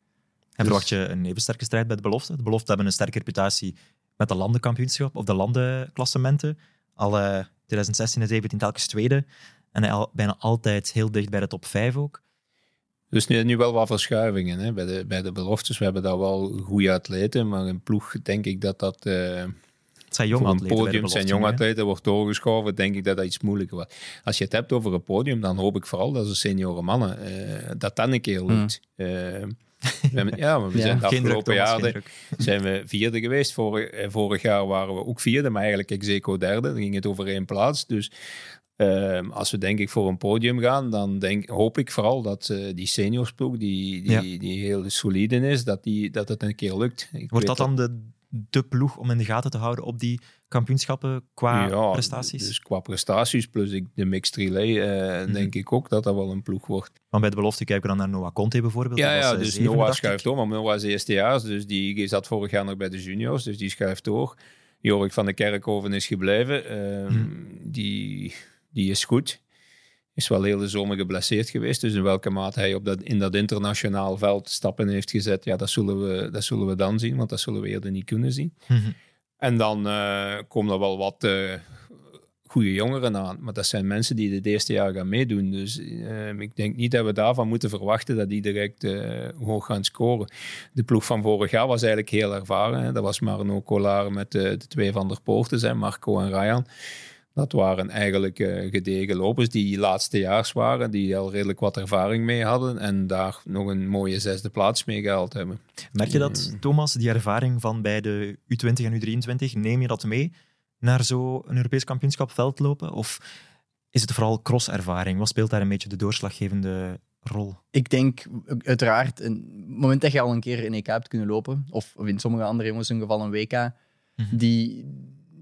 Speaker 1: En dus- verwacht je een even sterke strijd bij de belofte? De belofte hebben een sterke reputatie met de landenkampioenschap of de landenklassementen. Al 2016 en 17 telkens tweede. En al, bijna altijd heel dicht bij de top 5 ook.
Speaker 2: Dus nu, nu wel wat verschuivingen hè? Bij, de, bij de beloftes. We hebben daar wel goede atleten, maar in ploeg denk ik dat dat... Uh,
Speaker 1: het zijn jonge
Speaker 2: atleten. podium zijn jonge atleten, wordt doorgeschoven, denk ik dat dat iets moeilijker wordt. Als je het hebt over een podium, dan hoop ik vooral dat ze senioren mannen, uh, dat dan een keer lukt. Mm. Uh, We hebben- ja, maar we [LAUGHS]
Speaker 3: Ja.
Speaker 2: zijn de afgelopen jaren [LAUGHS] zijn we vierde geweest. Vorig, eh, vorig jaar waren we ook vierde, maar eigenlijk Execo derde. Dan ging het over één plaats. Dus ehm, als we denk ik voor een podium gaan, dan denk, hoop ik vooral dat eh, die seniorsploeg, die, die, die heel solide is, dat, die, dat het een keer lukt. Ik
Speaker 1: Wordt dat dan de, de ploeg om in de gaten te houden op die kampioenschappen qua
Speaker 2: Ja,
Speaker 1: prestaties?
Speaker 2: Dus qua prestaties plus ik, de mixed relay, eh,
Speaker 1: Mhm.
Speaker 2: denk ik ook dat dat wel een ploeg wordt.
Speaker 1: Want bij de belofte kijken we dan naar Noah Conte bijvoorbeeld.
Speaker 2: Ja,
Speaker 1: eh,
Speaker 2: dus
Speaker 1: zevende,
Speaker 2: Noah schuift door, maar Noah is eerstejaars, dus die zat vorig jaar nog bij de juniors, dus die schuift door. Jorik van de Kerkhoven is gebleven, Ehm,
Speaker 1: Mhm.
Speaker 2: die, die is goed. Is wel heel de zomer geblesseerd geweest, dus in welke mate hij op dat, in dat internationaal veld stappen heeft gezet, ja, dat zullen, we, dat zullen we dan zien, want dat zullen we eerder niet kunnen zien.
Speaker 1: Mhm.
Speaker 2: En dan eh, komen er wel wat eh goede jongeren aan. Maar dat zijn mensen die het eerste jaar gaan meedoen. Dus eh, ik denk niet dat we daarvan moeten verwachten dat die direct hoog gaan scoren. De ploeg van vorig jaar was eigenlijk heel ervaren. Hè. Dat was Marno Collard met de twee van der Poorten, zijn Marco en Ryan. Dat waren eigenlijk eh, gedegen lopers die laatstejaars waren, die al redelijk wat ervaring mee hadden en daar nog een mooie zesde plaats mee gehaald hebben.
Speaker 1: Merk je dat,
Speaker 2: Mm.
Speaker 1: Thomas, die ervaring van bij de U20 en U23, neem je dat mee naar zo'n Europees kampioenschap veldlopen? Of is het vooral crosservaring? Wat speelt daar een beetje de doorslaggevende rol?
Speaker 3: Ik denk uiteraard, een het moment dat je al een keer een EK hebt kunnen lopen, of, of in sommige andere jongens in geval een WK,
Speaker 1: Mhm.
Speaker 3: die,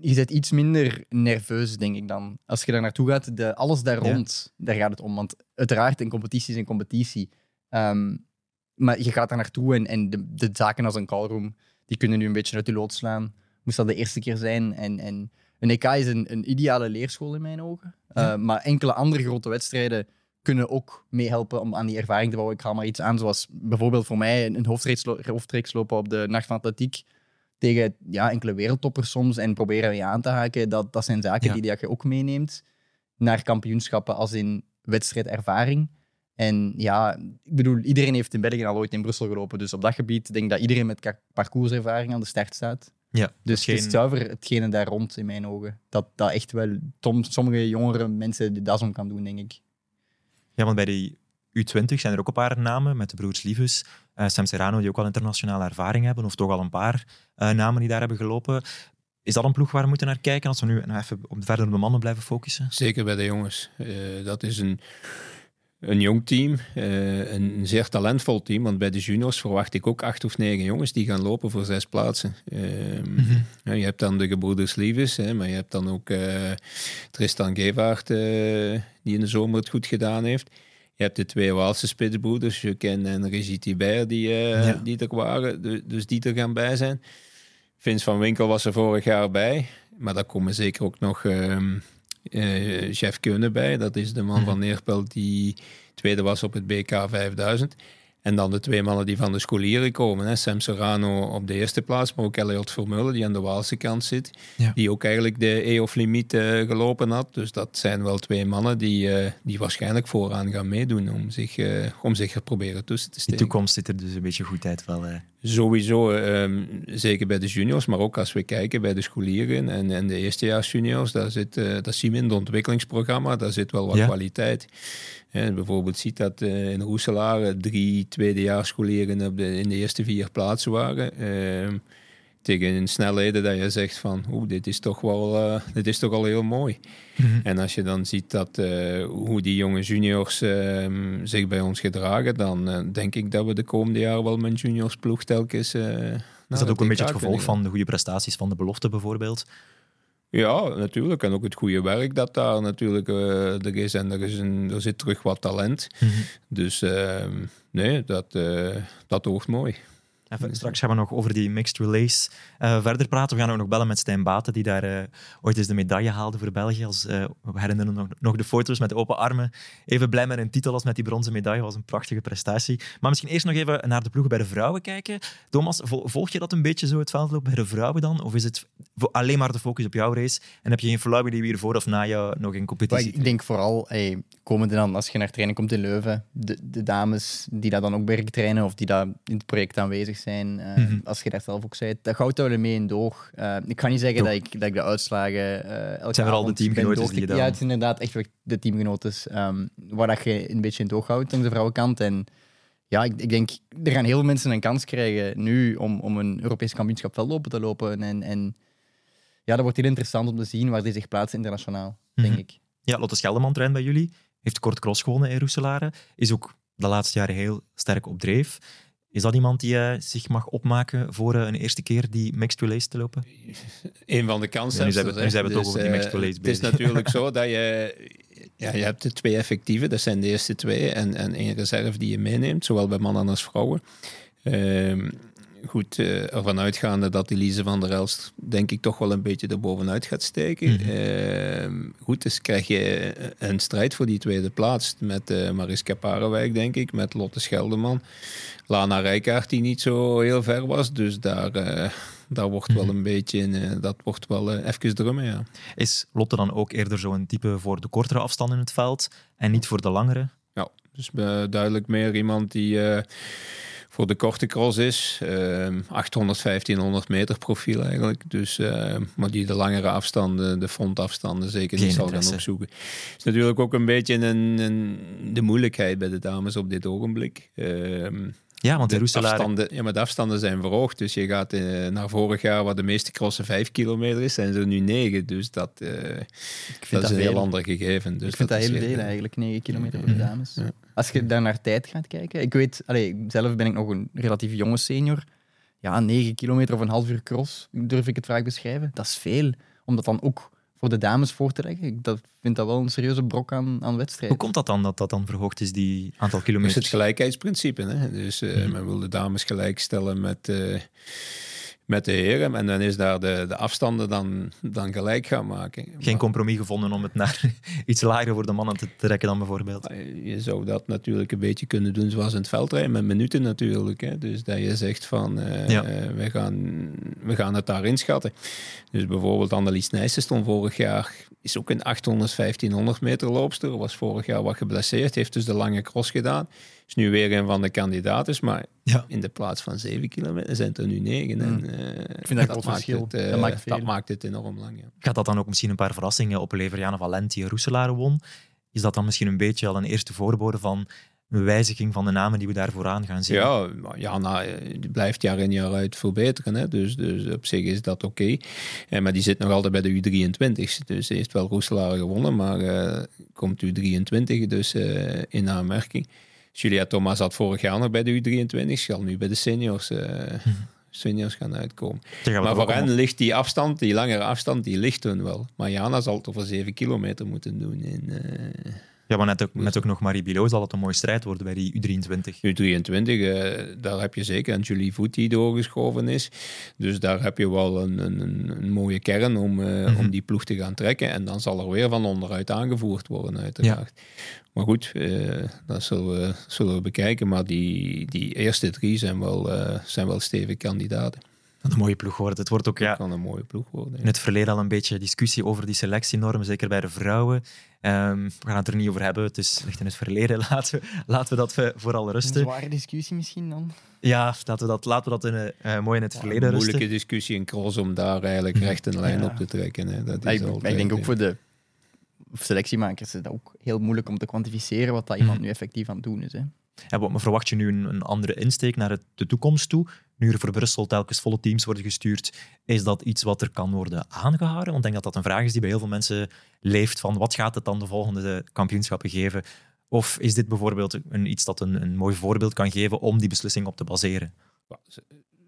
Speaker 3: je bent iets minder nerveus, denk ik dan. Als je daar naartoe gaat, de, alles daar
Speaker 1: Ja.
Speaker 3: rond, daar gaat het om. Want uiteraard, een competitie is een competitie. Maar je gaat daar naartoe en, en de, de zaken als een callroom, die kunnen nu een beetje uit de lood slaan. Moest dat de eerste keer zijn. En, en een EK is een, een ideale leerschool in mijn ogen.
Speaker 1: Ja.
Speaker 3: Uh, maar enkele andere grote wedstrijden kunnen ook meehelpen om aan die ervaring te bouwen. Ik haal maar iets aan, zoals bijvoorbeeld voor mij een hoofdreeks, hoofdreeks lopen op de Nacht van Atletiek tegen ja, enkele wereldtoppers soms en proberen je aan te haken. Dat, dat zijn zaken
Speaker 1: Ja.
Speaker 3: die dat je ook meeneemt naar kampioenschappen als in wedstrijdervaring. En ja, ik bedoel, iedereen heeft in België al ooit in Brussel gelopen. Dus op dat gebied denk ik dat iedereen met parcourservaring aan de start staat.
Speaker 1: Ja,
Speaker 3: Dus het is zuiver hetgene daar rond in mijn ogen. Dat, dat echt wel tom, sommige jongere mensen das om kan doen, denk ik.
Speaker 1: Ja, want bij de U20 zijn er ook een paar namen met de broers Liefus, eh, Sam Serrano, die ook al internationale ervaring hebben, of toch al een paar eh, namen die daar hebben gelopen. Is dat een ploeg waar we moeten naar kijken als we nu nog even op verder op de mannen blijven focussen?
Speaker 2: Zeker bij de jongens. Eh, dat is een, een jong team, een zeer talentvol team. Want bij de juniors verwacht ik ook acht of negen jongens die gaan lopen voor zes plaatsen. Ehm, ja, je hebt dan de gebroeders Liefes, hè, maar je hebt dan ook Tristan Gevaert, die in de zomer het goed gedaan heeft. Je hebt de twee Waalse spitsbroeders, Juken en Regis Thibert, die, eh,
Speaker 1: Ja.
Speaker 2: die er waren. Du- Dus die er gaan bij zijn. Vince van Winkel was er vorig jaar bij. Maar daar komen zeker ook nog ehm eh, Chef Kunnen bij. Dat is de man van Neerpelt die tweede was op het BK 5000. En dan de twee mannen die van de scholieren komen. Hè. Sam Serrano op de eerste plaats, maar ook Elliot Vermeulen die aan de Waalse kant zit.
Speaker 1: Ja.
Speaker 2: Die ook eigenlijk de EOF-limiet eh, gelopen had. Dus dat zijn wel twee mannen die, eh, die waarschijnlijk vooraan gaan meedoen om zich, eh, om zich er proberen tussen te
Speaker 1: De
Speaker 2: steken.
Speaker 1: toekomst zit er dus een beetje goed uit wel.
Speaker 2: Sowieso, ehm, zeker bij de juniors, maar ook als we kijken bij de scholieren en, en de eerstejaars juniors, daar zit, eh, dat zien we in het ontwikkelingsprogramma, daar zit wel wat
Speaker 1: Ja.
Speaker 2: kwaliteit. Hè, bijvoorbeeld ziet dat eh, in Roeselaar drie tweedejaarsscholieren op de, in de eerste vier plaatsen waren. Ehm, tegen een snelheden dat je zegt van, oeh, dit is toch wel, eh, dit is toch al heel mooi. En als je dan ziet dat, eh, hoe die jonge juniors ehm, zich bij ons gedragen, dan eh, denk ik dat we de komende jaren wel met juniors ploeg telkens.
Speaker 1: Is dat ook een beetje het gevolg van de goede prestaties van de belofte bijvoorbeeld?
Speaker 2: Ja, natuurlijk. En ook het goede werk dat daar natuurlijk er is. En er, is een, er zit terug wat talent. Dus ehm, nee, dat, eh, dat hoort mooi.
Speaker 1: Even, straks gaan we nog over die mixed relays eh, verder praten. We gaan ook nog bellen met Stijn Baten, die daar eh, ooit eens de medaille haalde voor België. Als, eh, we herinneren nog, nog de foto's met de open armen. Even blij met een titel als met die bronzen medaille. was een prachtige prestatie. Maar misschien eerst nog even naar de ploegen bij de vrouwen kijken. Thomas, vol- volg je dat een beetje zo, het veldloop bij de vrouwen dan? Of is het alleen maar de focus op jouw race? En heb je geen flauw idee wie er voor of na jou nog in competitie
Speaker 3: ik denk vooral, hey, komende dan, als je naar trainen komt in Leuven, de, de dames die dat dan ook berg trainen of die daar in het project aanwezig zijn, eh,
Speaker 1: Mhm.
Speaker 3: als je daar zelf ook zei, dat houdt mee in door. Eh, ik ga niet zeggen dat ik, dat ik de uitslagen eh elke
Speaker 1: zijn vooral de
Speaker 3: avond
Speaker 1: teamgenoten die
Speaker 3: Ja, het is inderdaad echt de teamgenoten ehm, waar dat je een beetje in toog houdt langs de vrouwenkant. En ja, ik, ik denk, er gaan heel veel mensen een kans krijgen nu om, om een Europees kampioenschap veldlopen te lopen. En, en ja, dat wordt heel interessant om te zien waar die zich plaatsen internationaal, denk
Speaker 1: Mhm.
Speaker 3: ik.
Speaker 1: Ja, Lotte Scheldeman traint bij jullie. Heeft kort cross gewonnen in Roeselare. Is ook de laatste jaren heel sterk op dreef. Is dat iemand die eh, zich mag opmaken voor eh, een eerste keer die mixed relays te lopen?
Speaker 2: Een van de kansen.
Speaker 1: Ja, nu zijn we- nu zijn we toch over die mixed relays
Speaker 2: Het is
Speaker 1: bezig.
Speaker 2: natuurlijk [LAUGHS] zo dat je... Ja, je hebt de twee effectieve, dat zijn de eerste twee. En, en één reserve die je meeneemt, zowel bij mannen als vrouwen. Ehm, goed, eh, ervan uitgaande dat Elise van der Elst denk ik toch wel een beetje erbovenuit gaat steken.
Speaker 1: Mhm.
Speaker 2: Ehm, goed, dus krijg je een strijd voor die tweede plaats met eh Mariska Parenwijk, denk ik, met Lotte Scheldeman. Lana Rijkaard, die niet zo heel ver was. Dus daar, eh, daar wordt wel
Speaker 1: Mhm.
Speaker 2: een beetje, dat wordt wel even drummen, ja.
Speaker 1: Is Lotte dan ook eerder zo'n type voor de kortere afstanden in het veld en niet voor de langere?
Speaker 2: Ja, dus duidelijk meer iemand die voor de korte cross is. Ehm 800, 1500 meter profiel eigenlijk. Dus, eh, maar die de langere afstanden, de frontafstanden zeker niet zal gaan opzoeken. is natuurlijk ook een beetje een, een, de moeilijkheid bij de dames op dit ogenblik. Ehm
Speaker 1: Ja, want
Speaker 2: de afstanden, ja, maar de afstanden zijn verhoogd. Dus je gaat eh, naar vorig jaar, waar de meeste crossen 5 kilometer is, zijn ze nu 9. Dus dat, eh, dat, is een heel ander gegeven. Dus
Speaker 3: ik vind dat, heel veel eigenlijk, 9 kilometer voor de dames.
Speaker 2: Ja.
Speaker 3: Als je daar naar tijd gaat kijken, ik weet, allee, zelf ben ik nog een relatief jonge senior. Ja, 9 kilometer of een half uur cross, durf ik het vaak beschrijven. Dat is veel. Om dat dan ook voor de dames voor te leggen, ik dat, vind dat wel een serieuze brok aan, aan wedstrijd.
Speaker 1: Hoe komt dat dan dat dat dan verhoogd is, die aantal
Speaker 2: Dat is
Speaker 1: kilometers?
Speaker 2: het gelijkheidsprincipe. Hè? Dus eh,
Speaker 1: Mhm.
Speaker 2: men wil de dames gelijkstellen met, eh, met de heren. En dan is daar de, de afstanden dan, dan gelijk gaan maken.
Speaker 1: Geen
Speaker 2: Maar,
Speaker 1: compromis gevonden om het naar [LAUGHS] iets lager voor de mannen te trekken dan bijvoorbeeld.
Speaker 2: Je zou dat natuurlijk een beetje kunnen doen zoals in het veldrijden, met minuten natuurlijk. Hè? Dus dat je zegt van,
Speaker 1: Ja.
Speaker 2: eh, we, gaan, we gaan het daar inschatten. Dus bijvoorbeeld Annelies Nijssen stond vorig jaar, is ook een 800, 1500 meter loopster. Was vorig jaar wat geblesseerd, heeft dus de lange cross gedaan. Is nu weer een van de kandidaten, maar
Speaker 1: Ja.
Speaker 2: in de plaats van 7 kilometer zijn het er nu 9. En, eh,
Speaker 3: Hmm. Ik vind dat een groot
Speaker 2: maakt
Speaker 3: verschil.
Speaker 2: Het, eh,
Speaker 3: Dat maakt veel.
Speaker 2: dat maakt het enorm lang. Ja.
Speaker 1: Gaat dat dan ook misschien een paar verrassingen opleveren? Jana Valenti en Roeselare won. Is dat dan misschien een beetje al een eerste voorbode van een wijziging van de namen die we daar vooraan gaan zien?
Speaker 2: Ja, Jana eh, die blijft jaar in jaar uit verbeteren. Hè? Dus, dus op zich is dat oké. Eh, maar die zit nog altijd bij de U23. Dus ze heeft wel Roeselaar gewonnen, maar eh, komt U23 dus eh, in aanmerking. Julia Thomas had vorig jaar nog bij de U23. Zal nu bij de seniors, eh, seniors gaan uitkomen.
Speaker 1: Gaan
Speaker 2: Maar voor
Speaker 1: om-
Speaker 2: hen ligt die afstand, die langere afstand, die ligt toen wel. Maar Jana zal het over 7 kilometer moeten doen. In, eh,
Speaker 1: Ja, maar net ook, net ook nog Marie Bilot zal het een mooie strijd worden bij die U23.
Speaker 2: U23, eh, daar heb je zeker een Julie Voet die doorgeschoven is. Dus daar heb je wel een, een, een, een mooie kern om, eh,
Speaker 1: Mhm.
Speaker 2: om die ploeg te gaan trekken. En dan zal er weer van onderuit aangevoerd worden, uiteraard. Maar goed, eh, dat zullen we, zullen we bekijken. Maar die, die eerste drie zijn wel, eh, zijn wel stevige kandidaten.
Speaker 1: Een mooie ploeg wordt. Het wordt ook ja,
Speaker 2: kan een mooie ploeg worden.
Speaker 1: in het verleden al een beetje discussie over die selectienormen, zeker bij de vrouwen. Ehm, we gaan het er niet over hebben, het is ligt in het verleden. [LAUGHS] Laten we, laten we dat we vooral
Speaker 3: Een
Speaker 1: rusten.
Speaker 3: zware discussie misschien dan.
Speaker 1: Ja, laten we dat, laten we dat in, eh, mooi in het
Speaker 2: Ja,
Speaker 1: verleden
Speaker 2: een
Speaker 1: rusten.
Speaker 2: moeilijke discussie in cross om daar eigenlijk recht een lijn
Speaker 3: Ja.
Speaker 2: op te trekken. Hè. Dat is
Speaker 3: ik,
Speaker 2: altijd,
Speaker 3: ik denk ook
Speaker 2: eh,
Speaker 3: voor de selectiemakers is dat ook heel moeilijk om te kwantificeren wat dat iemand
Speaker 1: Mhm.
Speaker 3: nu effectief aan het doen is. Hè.
Speaker 1: En wat- verwacht je nu een, een andere insteek naar het, de toekomst toe? Nu er voor Brussel telkens volle teams worden gestuurd, is dat iets wat er kan worden aangehouden? Want ik denk dat dat een vraag is die bij heel veel mensen leeft van wat gaat het dan de volgende kampioenschappen geven? Of is dit bijvoorbeeld een, iets dat een, een mooi voorbeeld kan geven om die beslissing op te baseren?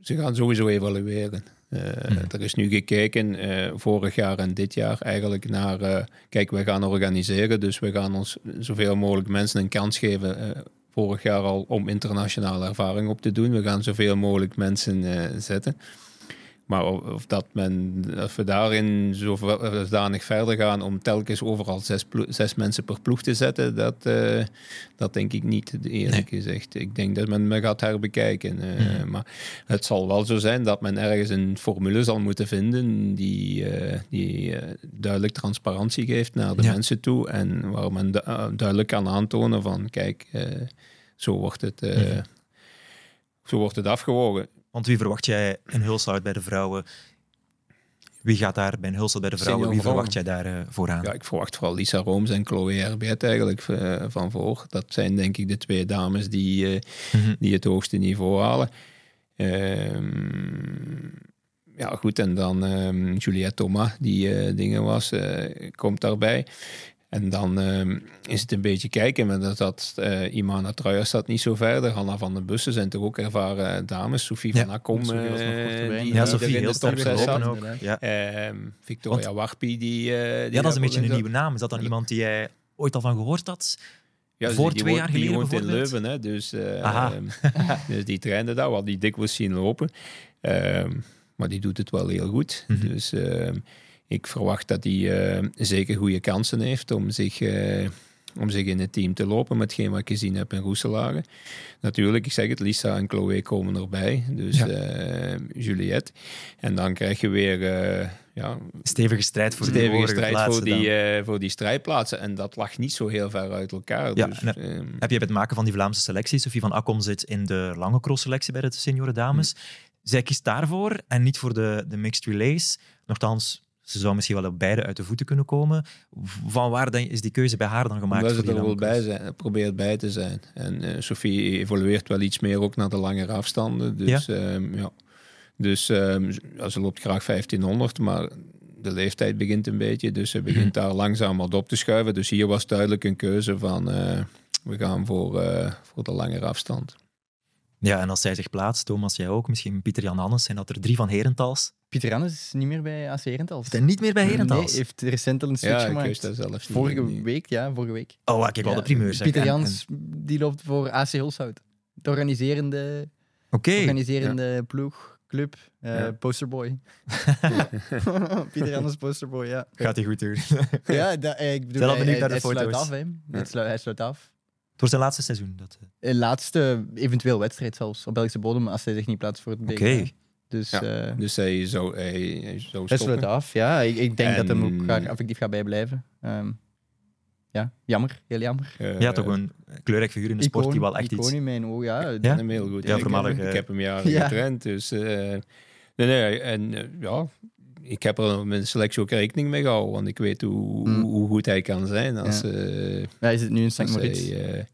Speaker 2: Ze, gaan sowieso evalueren. Eh,
Speaker 1: Mhm.
Speaker 2: Er is nu gekeken, eh, vorig jaar en dit jaar, eigenlijk naar... eh, kijk, wij gaan organiseren, dus we gaan ons zoveel mogelijk mensen een kans geven... vorig jaar al om internationale ervaring op te doen. We gaan zoveel mogelijk mensen eh, zetten. Maar of, dat men, of we daarin zodanig verder gaan om telkens overal zes, zes mensen per ploeg te zetten, dat, eh, dat denk ik niet, eerlijk gezegd. Ik denk dat men me gaat herbekijken. eh,
Speaker 1: Mhm.
Speaker 2: Maar het zal wel zo zijn dat men ergens een formule zal moeten vinden die, eh, die eh, duidelijk transparantie geeft naar de
Speaker 1: Ja.
Speaker 2: mensen toe en waar men du- eh, duidelijk kan aantonen van kijk, eh, zo, wordt het, eh,
Speaker 1: Mhm.
Speaker 2: zo wordt het afgewogen.
Speaker 1: Want wie verwacht jij in Hulshout bij de vrouwen? Wie gaat daar bij een hulsel bij de vrouwen? Wie verwacht jij daar eh, vooraan?
Speaker 2: Ja, ik verwacht vooral Lisa Rooms en Chloe Herbert eigenlijk eh, van voor. Dat zijn denk ik de twee dames die, eh,
Speaker 1: Mhm.
Speaker 2: die het hoogste niveau halen. Ehm, ja, goed. En dan ehm, Juliette Thomas, die dingen was, komt daarbij. En dan ehm, is het een beetje kijken. Maar dat, dat eh, Imana Truijer staat niet zo verder. Hanna van den Bussen zijn toch ook ervaren dames. Sophie
Speaker 1: Ja.
Speaker 2: van Akkom,
Speaker 3: nog
Speaker 2: eh, die,
Speaker 1: Ja,
Speaker 2: die
Speaker 1: Sophie,
Speaker 2: in
Speaker 1: heel
Speaker 2: de top
Speaker 1: sterk
Speaker 2: 6
Speaker 1: gelopen
Speaker 2: zat.
Speaker 1: ook.
Speaker 3: inderdaad.
Speaker 1: Ja.
Speaker 2: Ehm, Victoria Warpie, die, eh, die
Speaker 1: ja, dat is een beetje een nieuwe naam. Is dat dan iemand die jij ooit al van gehoord had?
Speaker 2: Ja,
Speaker 1: Voor
Speaker 2: die
Speaker 1: twee
Speaker 2: woont-
Speaker 1: jaar geleden
Speaker 2: Die woont in? Leuven, hè, dus, eh,
Speaker 1: Aha. [LAUGHS]
Speaker 2: dus die trainde daar, wat die dikwijls zien lopen. Ehm, maar die doet het wel heel goed.
Speaker 1: Mhm.
Speaker 2: Dus ehm, ik verwacht dat hij eh, zeker goede kansen heeft om zich, eh, om zich in het team te lopen, met hetgeen wat ik gezien heb in Roeselare. Natuurlijk, ik zeg het, Lisa en Chloe komen erbij. Dus
Speaker 1: Ja.
Speaker 2: eh, Juliette. En dan krijg je weer ja,
Speaker 1: Stevige strijd voor die
Speaker 2: stevige
Speaker 1: vorige
Speaker 2: strijd voor die, voor die strijdplaatsen. En dat lag niet zo heel ver uit elkaar.
Speaker 1: Ja,
Speaker 2: dus,
Speaker 1: en,
Speaker 2: ehm,
Speaker 1: Heb je bij het maken van die Vlaamse selectie, Sophie van Akkom zit in de lange cross-selectie bij de senioren dames. Zij kiest daarvoor en niet voor de, de mixed relays. Nochtans, ze zou misschien wel op beide uit de voeten kunnen komen. Van waar is die keuze bij haar dan gemaakt?
Speaker 2: Omdat ze er wel bij zijn, probeert bij te zijn. En eh Sophie evolueert wel iets meer ook naar de langere afstanden. Dus ja. ja. Dus ja, ze loopt graag 1500, maar de leeftijd begint een beetje. Dus ze begint daar langzaam wat op te schuiven. Dus hier was duidelijk een keuze van eh, we gaan voor, eh, voor de langere afstand.
Speaker 1: Ja, en als zij zich plaatst, Thomas, jij ook, misschien Pieter Jan Hannes, zijn dat er drie van Herentals.
Speaker 3: Pieter Jannes is niet meer bij AC Herentals.
Speaker 1: Is hij niet meer bij Herentals?
Speaker 3: Nee, heeft recent al een switch
Speaker 2: Ja,
Speaker 3: gemaakt.
Speaker 2: dat niet.
Speaker 3: Vorige
Speaker 2: niet.
Speaker 3: week, ja, vorige week.
Speaker 1: Oh, kijk wel
Speaker 3: Ja,
Speaker 1: de primeur. zeg.
Speaker 3: Pieter
Speaker 1: En-
Speaker 3: Jans, die loopt voor AC Hulshout. Het organiserende,
Speaker 1: en- Oké,
Speaker 3: organiserende ploeg, club, eh,
Speaker 2: Ja.
Speaker 3: posterboy. [LAUGHS] Pieter Jans posterboy, ja.
Speaker 1: gaat hij goed doen.
Speaker 3: Ja, dat, eh, ik bedoel,
Speaker 1: Zijn al
Speaker 3: hij,
Speaker 1: naar de
Speaker 3: hij sluit af, hè. Hij, sluit, hij sluit af.
Speaker 1: Het wordt zijn laatste seizoen. Dat, eh.
Speaker 3: Eh, Laatste, eventueel wedstrijd zelfs, op Belgische bodem, als hij zich niet plaatst voor het BK.
Speaker 1: Oké.
Speaker 3: Dus
Speaker 2: Ja,
Speaker 3: eh,
Speaker 2: Dus hij zou, hij, hij zou
Speaker 3: hij sluit
Speaker 2: stoppen.
Speaker 3: af, ja. Ik, ik denk dat hem ook graag effectief gaat bijblijven. Ehm, ja, jammer, heel jammer.
Speaker 2: Eh,
Speaker 1: ja, toch een kleurrijk figuur in de sport die wel echt
Speaker 3: icoon
Speaker 1: iets...
Speaker 3: in mijn ogen, ja.
Speaker 1: Ja?
Speaker 2: Hem heel goed.
Speaker 1: Ja,
Speaker 2: Ik
Speaker 1: voormalig,
Speaker 2: heb- Ik heb hem jaren
Speaker 3: Ja.
Speaker 2: getraind. Dus, eh, nee, nee, en ja, ik heb er met de selectie ook rekening mee gehouden. Want ik weet hoe,
Speaker 3: Mm.
Speaker 2: hoe goed hij kan zijn als,
Speaker 3: Ja.
Speaker 2: eh,
Speaker 3: Hij zit nu in St.
Speaker 2: als,
Speaker 3: Moritz.
Speaker 2: hij, eh,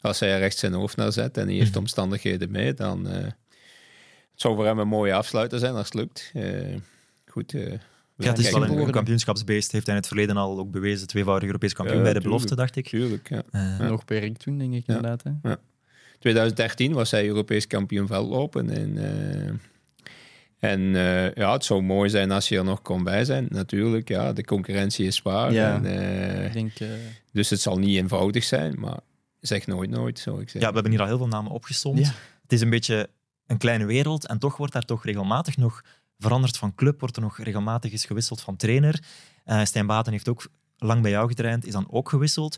Speaker 2: als hij er recht zijn hoofd naar zet en hij heeft
Speaker 1: Mhm.
Speaker 2: omstandigheden mee, dan eh, het zou voor hem een mooie afsluiter zijn als het lukt. Eh, goed. eh,
Speaker 1: Ja, het is wel een, kampioenschapsbeest. Heeft hij in het verleden al ook bewezen. Tweevoudig Europees kampioen
Speaker 2: Ja,
Speaker 1: bij de
Speaker 2: tuurlijk.
Speaker 1: belofte, dacht ik.
Speaker 2: Tuurlijk, ja.
Speaker 1: Eh,
Speaker 3: Nog per ik toen, denk ik,
Speaker 2: Ja.
Speaker 3: inderdaad. Hè.
Speaker 2: 2013 was hij Europees kampioen veldlopen. En, eh, en eh, ja, het zou mooi zijn als je er nog kon bij zijn. Natuurlijk, ja, de concurrentie is zwaar.
Speaker 3: Ja.
Speaker 2: En, eh,
Speaker 3: Ik denk, eh,
Speaker 2: dus het zal niet eenvoudig zijn, maar zeg nooit nooit, zou ik
Speaker 1: ja,
Speaker 2: zeggen.
Speaker 1: we hebben hier al heel veel namen opgesomd.
Speaker 3: Ja.
Speaker 1: Het is een beetje een kleine wereld en toch wordt daar toch regelmatig nog veranderd van club, wordt er nog regelmatig eens gewisseld van trainer. Eh Stijn Baten heeft ook lang bij jou getraind, is dan ook gewisseld.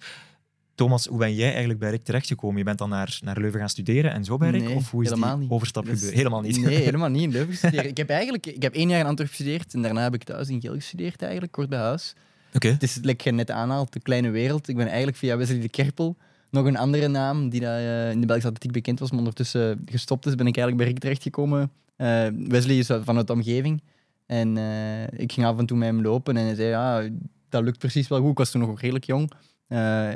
Speaker 1: Thomas, hoe ben jij eigenlijk bij Rick terechtgekomen? Je bent dan naar, naar Leuven gaan studeren en zo bij Rick?
Speaker 3: Nee,
Speaker 1: of hoe is die
Speaker 3: niet.
Speaker 1: overstap
Speaker 3: is-
Speaker 1: gebeurd? Helemaal niet.
Speaker 3: Nee, [LAUGHS] helemaal niet in Leuven gestudeerd. ik heb eigenlijk ik heb één jaar in Antwerpen gestudeerd en daarna heb ik thuis in Geel gestudeerd, eigenlijk, kort bij huis.
Speaker 1: Oké.
Speaker 3: Het is, like je net aanhaalt, de kleine wereld. Ik ben eigenlijk via Wesley de Kerpel, nog een andere naam die daar, eh, in de Belgische atletiek bekend was, maar ondertussen gestopt is, ben ik eigenlijk bij Rick terechtgekomen. Eh Wesley is vanuit de omgeving en eh, ik ging af en toe met hem lopen en hij zei, ja, dat lukt precies wel goed. Ik was toen nog redelijk jong. Eh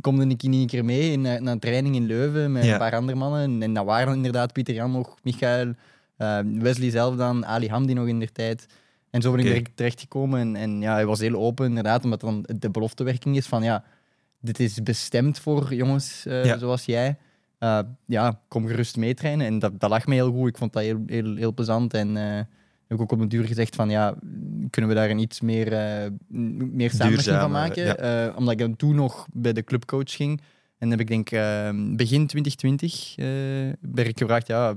Speaker 3: komde ik in een keer mee in, naar een training in Leuven met
Speaker 1: Ja.
Speaker 3: een paar andere mannen. En, en dat waren inderdaad Pieter Jan nog, Michael, eh, Wesley zelf dan, Ali Hamdi nog in der tijd. En zo ben ik direct terechtgekomen. En, en ja, hij was heel open, inderdaad, omdat dan de beloftewerking is van ja, dit is bestemd voor jongens eh,
Speaker 1: Ja.
Speaker 3: zoals jij. Eh, ja, kom gerust meetrainen. En dat, dat lag me heel goed. Ik vond dat heel, heel, heel plezant. En eh, heb ik ook op een duur gezegd van ja, kunnen we daar een iets meer, eh, meer samenwerking van maken?
Speaker 1: ja.
Speaker 3: Eh, omdat ik dan toen nog bij de clubcoach ging. En heb ik denk eh, begin 2020 eh ben ik gevraagd, ja,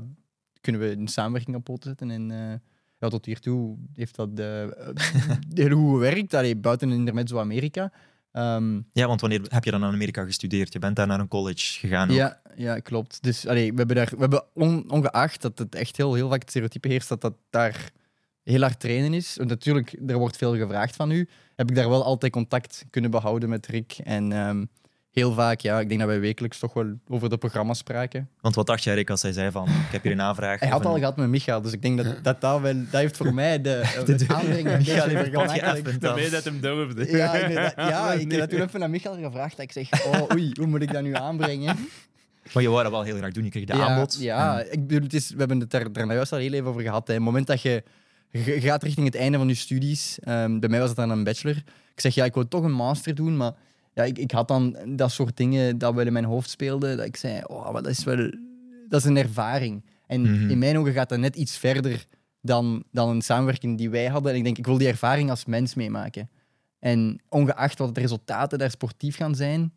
Speaker 3: kunnen we een samenwerking op poten zetten? En ja, tot hiertoe heeft dat [LAUGHS] heel goed gewerkt. Allee, buiten Intermezzo Amerika. Ehm,
Speaker 1: Ja, want wanneer heb je dan aan Amerika gestudeerd? Je bent daar naar een college gegaan ook.
Speaker 3: ja, ja, klopt. Dus allee, we hebben, daar, we hebben on- ongeacht dat het echt heel, heel vaak het stereotype heerst dat dat daar heel hard trainen is. Want natuurlijk, er wordt veel gevraagd van u. Heb ik daar wel altijd contact kunnen behouden met Rick. En ehm, heel vaak, ja, ik denk dat wij wekelijks toch wel over de programma's spraken.
Speaker 1: Want wat dacht jij, Rick, als hij zei van, ik heb hier een aanvraag?
Speaker 3: Hij had al
Speaker 1: een-
Speaker 3: gehad met Michael, dus ik denk dat dat, dat, wel, dat heeft voor mij de, [LAUGHS]
Speaker 1: De-
Speaker 3: het aanbrengen
Speaker 1: Michael heeft
Speaker 2: Daarmee
Speaker 1: dan.
Speaker 2: dat hem durfde.
Speaker 3: Ja, ik, dat- ja, [LAUGHS] ik heb dat toen even aan Michael gevraagd. Dat ik zeg, oh, oei, hoe moet ik dat nu aanbrengen? [LAUGHS]
Speaker 1: Maar je wou dat wel heel graag doen, je kreeg de
Speaker 3: ja,
Speaker 1: aanbod.
Speaker 3: Ja,
Speaker 1: En-
Speaker 3: ik bedoel, het is, we hebben het daar daarna juist al heel even over gehad. Hè. Het moment dat je, je gaat richting het einde van je studies, ehm, bij mij was het dan een bachelor. Ik zeg, ja, ik wil toch een master doen, maar ja, ik, ik had dan dat soort dingen dat wel in mijn hoofd speelden. Dat ik zei, oh, maar dat is wel dat is een ervaring. En
Speaker 1: Mhm.
Speaker 3: in mijn ogen gaat dat net iets verder dan, dan een samenwerking die wij hadden. En ik denk, ik wil die ervaring als mens meemaken. En ongeacht wat de resultaten daar sportief gaan zijn,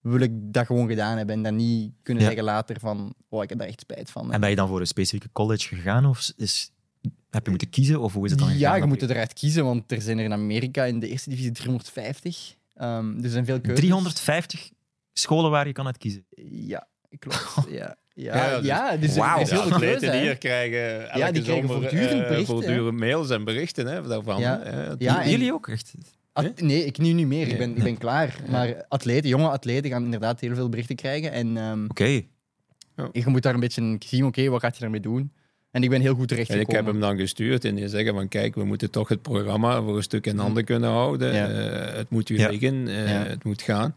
Speaker 3: wil ik dat gewoon gedaan hebben. En dan niet kunnen
Speaker 1: Ja.
Speaker 3: zeggen later van, oh, ik heb daar echt spijt van.
Speaker 1: En ben je dan voor een specifieke college gegaan? Of is, heb je moeten kiezen? Of hoe is het dan
Speaker 3: ja,
Speaker 1: gegaan?
Speaker 3: je moet eruit kiezen, want er zijn er in Amerika in de eerste divisie 350. Ehm, dus er zijn veel keuzes.
Speaker 1: 350 scholen waar je kan uit kiezen.
Speaker 3: Ja, klopt. [LAUGHS] Ja, ja,
Speaker 2: Ja,
Speaker 3: ja,
Speaker 2: dus-
Speaker 3: dus, is
Speaker 2: De
Speaker 3: heel veel
Speaker 2: atleten
Speaker 3: hè.
Speaker 2: hier krijgen elke
Speaker 3: Ja, die krijgen
Speaker 2: zomer,
Speaker 3: voortdurend
Speaker 2: eh,
Speaker 3: berichten, hè.
Speaker 2: voortdurend mails en berichten hè, daarvan.
Speaker 3: Ja.
Speaker 2: hè.
Speaker 3: Ja, en-
Speaker 1: Jullie ook, echt?
Speaker 3: At- nee, ik nu niet meer. Ik ben, ik ben klaar.
Speaker 2: Ja.
Speaker 3: Maar atleten, jonge atleten gaan inderdaad heel veel berichten krijgen. En ehm,
Speaker 1: Oké.
Speaker 3: je moet daar een beetje zien, oké, wat gaat je daarmee doen? En ik ben heel goed terecht
Speaker 2: En ik heb hem dan gestuurd en die zeggen van kijk, we moeten toch het programma voor een stuk in handen kunnen houden.
Speaker 3: Ja.
Speaker 2: Eh, het moet u
Speaker 1: Ja.
Speaker 2: liggen, eh,
Speaker 3: Ja.
Speaker 2: het moet gaan.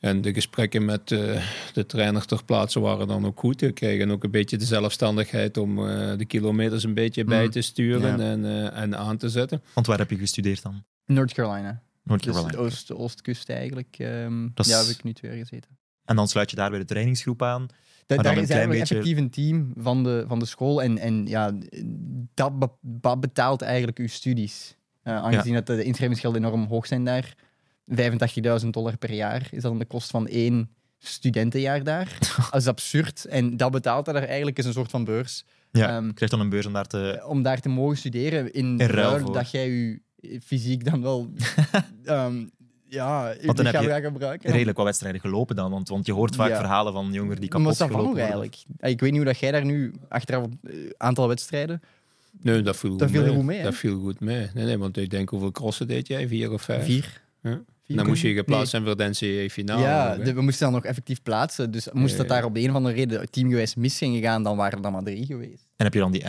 Speaker 2: En de gesprekken met eh, de trainer ter plaatse waren dan ook goed. We kregen ook een beetje de zelfstandigheid om eh, de kilometers een beetje bij
Speaker 3: Mm.
Speaker 2: te sturen
Speaker 3: Ja.
Speaker 2: en, eh, en aan te zetten.
Speaker 1: Want waar heb je gestudeerd dan?
Speaker 3: North Carolina.
Speaker 1: North
Speaker 3: Dus
Speaker 1: Carolina.
Speaker 3: de oost, de oostkust eigenlijk. ehm,
Speaker 1: is-
Speaker 3: Ja, heb ik nu twee jaar gezeten.
Speaker 1: En dan sluit je daar weer de trainingsgroep aan.
Speaker 3: Da- daar
Speaker 1: een
Speaker 3: is eigenlijk
Speaker 1: beetje-
Speaker 3: effectief een team van de, van de school. En, en ja, dat, be- dat betaalt eigenlijk uw studies. Eh, aangezien dat de inschrijvingsgelden enorm hoog zijn daar. 85.000 dollar per jaar is dan de kost van één studentenjaar daar. [LAUGHS] dat is absurd. En dat betaalt daar eigenlijk is een soort van beurs.
Speaker 1: Ja,
Speaker 3: Ehm,
Speaker 1: je krijgt dan een beurs om daar te...
Speaker 3: om daar te mogen studeren in
Speaker 1: In ruil
Speaker 3: dat jij je fysiek dan wel [LAUGHS] ehm, ja,
Speaker 1: Want dan heb je
Speaker 3: gebruiken.
Speaker 1: redelijk wat wedstrijden gelopen dan. Want, want je hoort vaak
Speaker 3: Ja.
Speaker 1: verhalen van jongeren die
Speaker 3: maar
Speaker 1: kapot
Speaker 3: dat van
Speaker 1: gelopen
Speaker 3: eigenlijk. Ik weet niet hoe dat jij daar nu achteraf een aantal wedstrijden.
Speaker 2: Nee, dat viel,
Speaker 3: Dat
Speaker 2: goed,
Speaker 3: viel er
Speaker 2: mee.
Speaker 3: goed mee?
Speaker 2: Dat viel goed mee. Nee, nee, want ik denk hoeveel crossen deed jij? Vier of vijf?
Speaker 3: Vier.
Speaker 2: Ja. Dan moest je
Speaker 3: Nee.
Speaker 2: geplaatst zijn voor de NCAA-finale.
Speaker 3: Ja, de- we moesten dan nog effectief plaatsen. Dus moest dat daar op de een of andere reden teamgewijs mis zijn gegaan, dan waren er dan maar drie geweest.
Speaker 1: En heb je dan die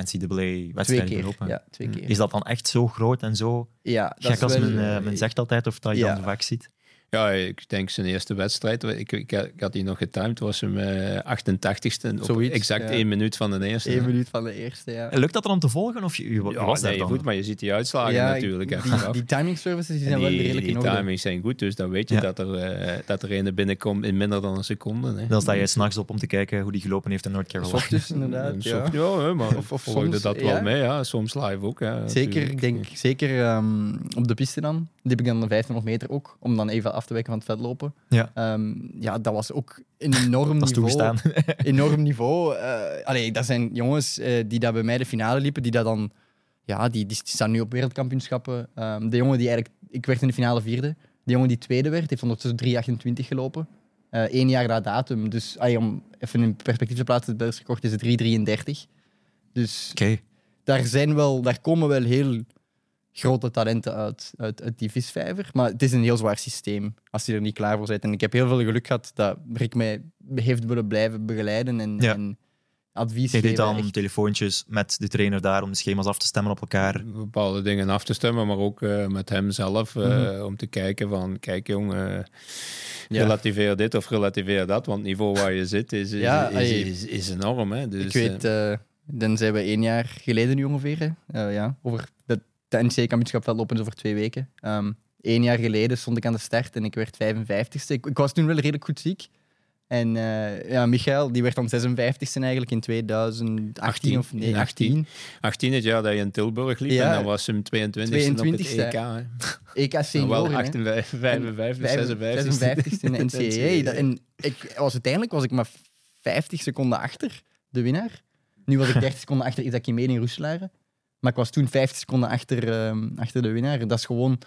Speaker 3: keer.
Speaker 1: gelopen?
Speaker 3: Ja, twee keer.
Speaker 1: Is dat dan echt zo groot en zo
Speaker 3: Ja, dat
Speaker 1: gek
Speaker 3: is
Speaker 1: als
Speaker 3: wel,
Speaker 1: men, eh,
Speaker 3: eh,
Speaker 1: men zegt altijd, of dat je
Speaker 3: ja.
Speaker 1: dan vaak ziet?
Speaker 2: Ja, ik denk zijn eerste wedstrijd. Ik, ik, ik had die nog getimed. Was hem eh 88ste. Op
Speaker 3: Zoiets,
Speaker 2: exact
Speaker 3: ja.
Speaker 2: één minuut van de eerste.
Speaker 3: één minuut van de eerste, ja.
Speaker 1: En Lukt dat dan om te volgen? Of je, je, je
Speaker 2: Ja,
Speaker 1: was
Speaker 2: nee,
Speaker 1: dan?
Speaker 2: goed, maar je ziet die uitslagen
Speaker 3: Ja,
Speaker 2: natuurlijk.
Speaker 3: Die, die timing services die zijn wel redelijk
Speaker 2: die
Speaker 3: in orde.
Speaker 2: timings zijn goed, dus dan weet je
Speaker 1: Ja.
Speaker 2: dat, er, eh, dat er een binnenkomt in minder dan een seconde. Hè.
Speaker 1: Dan sta je s'nachts op om te kijken hoe die gelopen heeft in North Carolina.
Speaker 3: Ochtends
Speaker 2: En
Speaker 3: inderdaad, ja.
Speaker 2: ja, maar
Speaker 3: Of- of
Speaker 2: volgde
Speaker 3: soms,
Speaker 2: dat
Speaker 3: ja.
Speaker 2: wel mee, ja. soms live ook. Ja,
Speaker 3: Zeker,
Speaker 2: natuurlijk.
Speaker 3: ik denk zeker ehm, op de piste dan. Die heb ik dan de 1500 meter ook, om dan even af te wijken van het vetlopen.
Speaker 1: Ja.
Speaker 3: Ehm, ja, dat was ook een enorm [LAUGHS]
Speaker 1: Dat is
Speaker 3: niveau.
Speaker 1: toegestaan. [LAUGHS]
Speaker 3: enorm niveau. Eh allee, dat zijn jongens eh, die daar bij mij de finale liepen, die dat dan... Ja, die, die staan nu op wereldkampioenschappen. Ehm, de jongen die eigenlijk... Ik werd in de finale vierde. De jongen die tweede werd, heeft ondertussen 3,28 gelopen. Eén jaar na datum. Dus allee, om even in perspectief te plaatsen, het Belgisch record is 3,33. Dus
Speaker 1: Oké.
Speaker 3: daar, zijn wel, daar komen wel heel grote talenten uit, uit, uit die visvijver. Maar het is een heel zwaar systeem als je er niet klaar voor bent. En ik heb heel veel geluk gehad dat Rick mij heeft willen blijven begeleiden en,
Speaker 1: Ja.
Speaker 3: en advies
Speaker 1: Je deed dan
Speaker 3: Echt.
Speaker 1: telefoontjes met de trainer daar om de schema's af te stemmen op elkaar.
Speaker 2: bepaalde dingen af te stemmen, maar ook eh, met hem zelf eh,
Speaker 3: Mhm.
Speaker 2: om te kijken van, kijk jong, eh,
Speaker 3: Ja.
Speaker 2: relativeer dit of relativeer dat, want het niveau waar je zit is, is,
Speaker 3: Ja,
Speaker 2: is,
Speaker 3: allee.
Speaker 2: is, is enorm. Hè? Dus,
Speaker 3: ik weet, eh, dan zijn we één jaar geleden nu ongeveer. Eh, ja, over de, NC-kampioenschap lopen is over twee weken. Ehm Eén jaar geleden stond ik aan de start en ik werd 55ste. Ik, ik was toen wel redelijk goed ziek. En eh, ja, Michael, die werd dan 56ste eigenlijk in 2018
Speaker 2: 18,
Speaker 3: of nee,
Speaker 2: in
Speaker 3: 18.
Speaker 2: 18. 18 het jaar dat je in Tilburg liep
Speaker 3: Ja.
Speaker 2: en dan was hem 22 e op het
Speaker 3: 22e.
Speaker 2: EK. hè.
Speaker 3: EK senioren.
Speaker 2: wel
Speaker 3: hè.
Speaker 2: 58, 55, 56.
Speaker 3: 56 in de [LAUGHS] NCAA. Dat- En ik was, uiteindelijk was ik maar 50 seconden achter de winnaar. Nu was ik 30 seconden achter Isaac Kimede in Roeselare. Maar ik was toen 50 seconden achter, ehm, achter de winnaar. Dat is gewoon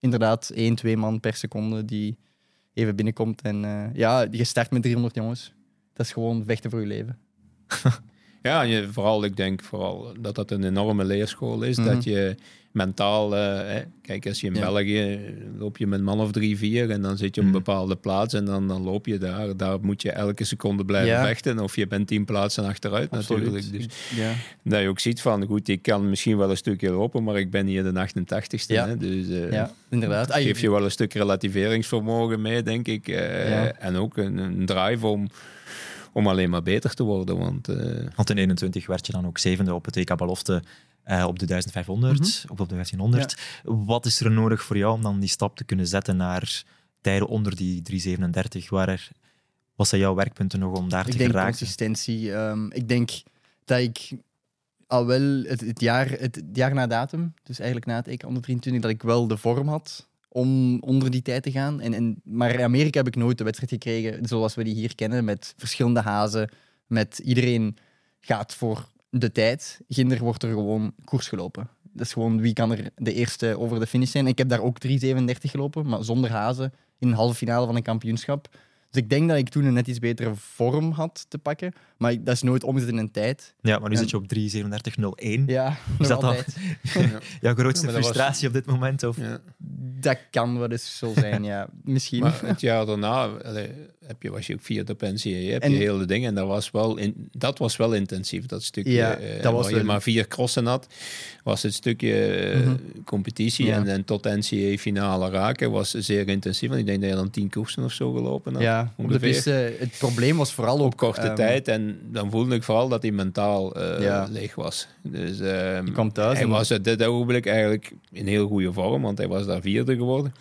Speaker 3: inderdaad 1, 2 man per seconde die even binnenkomt. En eh, ja, je start met 300 jongens. Dat is gewoon vechten voor je leven. [LAUGHS]
Speaker 2: Ja, je, vooral, ik denk vooral dat dat een enorme leerschool is.
Speaker 3: Mhm.
Speaker 2: Dat je mentaal, eh, kijk, als je in
Speaker 3: Ja.
Speaker 2: België loop je met man of drie, vier en dan zit je op een
Speaker 1: Mhm.
Speaker 2: bepaalde plaats en dan, dan loop je daar. Daar moet je elke seconde blijven
Speaker 3: Ja.
Speaker 2: vechten of je bent tien plaatsen achteruit natuurlijk. Dus
Speaker 3: Ja.
Speaker 2: dat je ook ziet van, goed, ik kan misschien wel een stukje lopen, maar ik ben hier de 88ste.
Speaker 3: Ja.
Speaker 2: Hè, dus eh,
Speaker 3: ja, inderdaad. Ah,
Speaker 2: geef je wel een stuk relativeringsvermogen mee, denk ik. eh. En ook een, een drive om, om alleen maar beter te worden. Want eh,
Speaker 1: Want in 21 werd je dan ook zevende op het WK Belofte eh, op de 1500,
Speaker 3: Mhm.
Speaker 1: of op de 1500. Wat is er nodig voor jou om dan die stap te kunnen zetten naar tijden onder die 337? Waar er, wat zijn jouw werkpunten nog om daar
Speaker 3: Ik
Speaker 1: te
Speaker 3: denk
Speaker 1: geraken?
Speaker 3: consistentie. Ehm, ik denk dat ik al wel het, het, jaar, het, jaar na datum, dus eigenlijk na het EK onder 23, dat ik wel de vorm had om onder die tijd te gaan. En, en, maar in Amerika heb ik nooit de wedstrijd gekregen zoals we die hier kennen, met verschillende hazen, met iedereen gaat voor de tijd. Ginder wordt er gewoon koers gelopen. Dat is gewoon wie kan er de eerste over de finish zijn. Ik heb daar ook 3,37 gelopen, maar zonder hazen in een halve finale van een kampioenschap. Dus ik denk dat ik toen een net iets betere vorm had te pakken. Maar ik- dat is nooit omgezet in een tijd.
Speaker 1: Ja, maar nu
Speaker 3: En-
Speaker 1: zit je op 337.01.
Speaker 3: Ja,
Speaker 1: Is dat dan-
Speaker 3: altijd. [LAUGHS]
Speaker 1: Jouw grootste
Speaker 2: Ja, was-
Speaker 1: frustratie op dit moment? Of?
Speaker 2: ja.
Speaker 3: Dat kan wel eens zo zijn, ja. Misschien.
Speaker 2: Maar het jaar daarna allee, heb je, was je ook vierde op NCAA, heb
Speaker 3: En-
Speaker 2: je hele dingen. En dat was wel, in, dat was wel intensief, dat stukje.
Speaker 3: Ja,
Speaker 2: eh,
Speaker 3: dat was
Speaker 2: waar je maar vier crossen had, was het stukje eh,
Speaker 3: Mhm.
Speaker 2: competitie.
Speaker 3: Ja.
Speaker 2: En, en tot NCAA-finale raken was zeer intensief. Want ik denk dat je dan tien koersen of zo gelopen had.
Speaker 3: ja, op de
Speaker 2: ongeveer.
Speaker 3: piste. Het probleem was vooral ook...
Speaker 2: Op korte
Speaker 3: ehm,
Speaker 2: tijd. En dan voelde ik vooral dat hij mentaal eh,
Speaker 3: Ja.
Speaker 2: leeg was. Dus
Speaker 3: Je kwam thuis
Speaker 2: hij
Speaker 3: en-
Speaker 2: was op dit ogenblik eigenlijk in heel goede vorm, want hij was daar vierde geworden.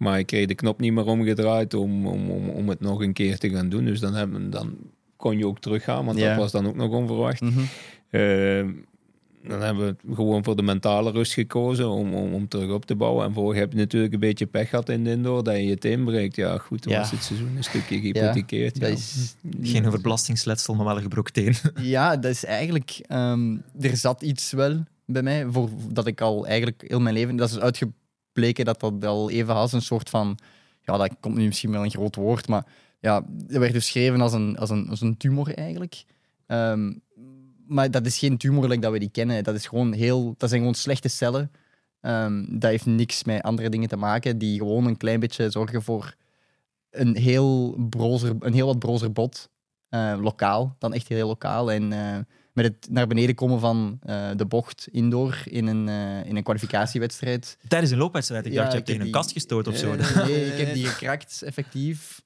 Speaker 2: Maar ik kreeg de knop niet meer omgedraaid om, om, om, om het nog een keer te gaan doen. Dus dan, hebben, dan kon je ook teruggaan, want
Speaker 3: Ja.
Speaker 2: dat was dan ook nog onverwacht.
Speaker 3: mhm.
Speaker 2: Ehm, dan hebben we gewoon voor de mentale rust gekozen om, om, om terug op te bouwen. En vorig heb je natuurlijk een beetje pech gehad in de indoor, dat je je teen breekt. Ja, goed, dan
Speaker 3: Ja.
Speaker 2: was het seizoen een stukje gehypothekeerd. Ja,
Speaker 3: Dat is...
Speaker 1: Geen overbelastingsletsel, maar wel een gebroken teen. [LAUGHS]
Speaker 3: Ja, dat is eigenlijk... ehm, er zat iets wel bij mij, voor, dat ik al eigenlijk heel mijn leven... Dat is uitgebleken dat dat al even als een soort van... Ja, dat komt nu misschien wel een groot woord, maar ja, dat werd beschreven als een, als een, als een tumor eigenlijk. Ehm, maar dat is geen tumor dat we die kennen. Dat, is gewoon heel, dat zijn gewoon slechte cellen. Ehm, dat heeft niks met andere dingen te maken, die gewoon een klein beetje zorgen voor een heel, brozer, een heel wat brozer bot. eh, lokaal, dan echt heel lokaal. En eh, met het naar beneden komen van eh, de bocht indoor in een, eh, in een kwalificatiewedstrijd.
Speaker 1: Tijdens een loopwedstrijd. Ik
Speaker 3: Ja,
Speaker 1: dacht, je hebt tegen een kast gestoten of zo.
Speaker 2: Eh, [LAUGHS]
Speaker 3: Nee, ik heb die gekrakt, effectief.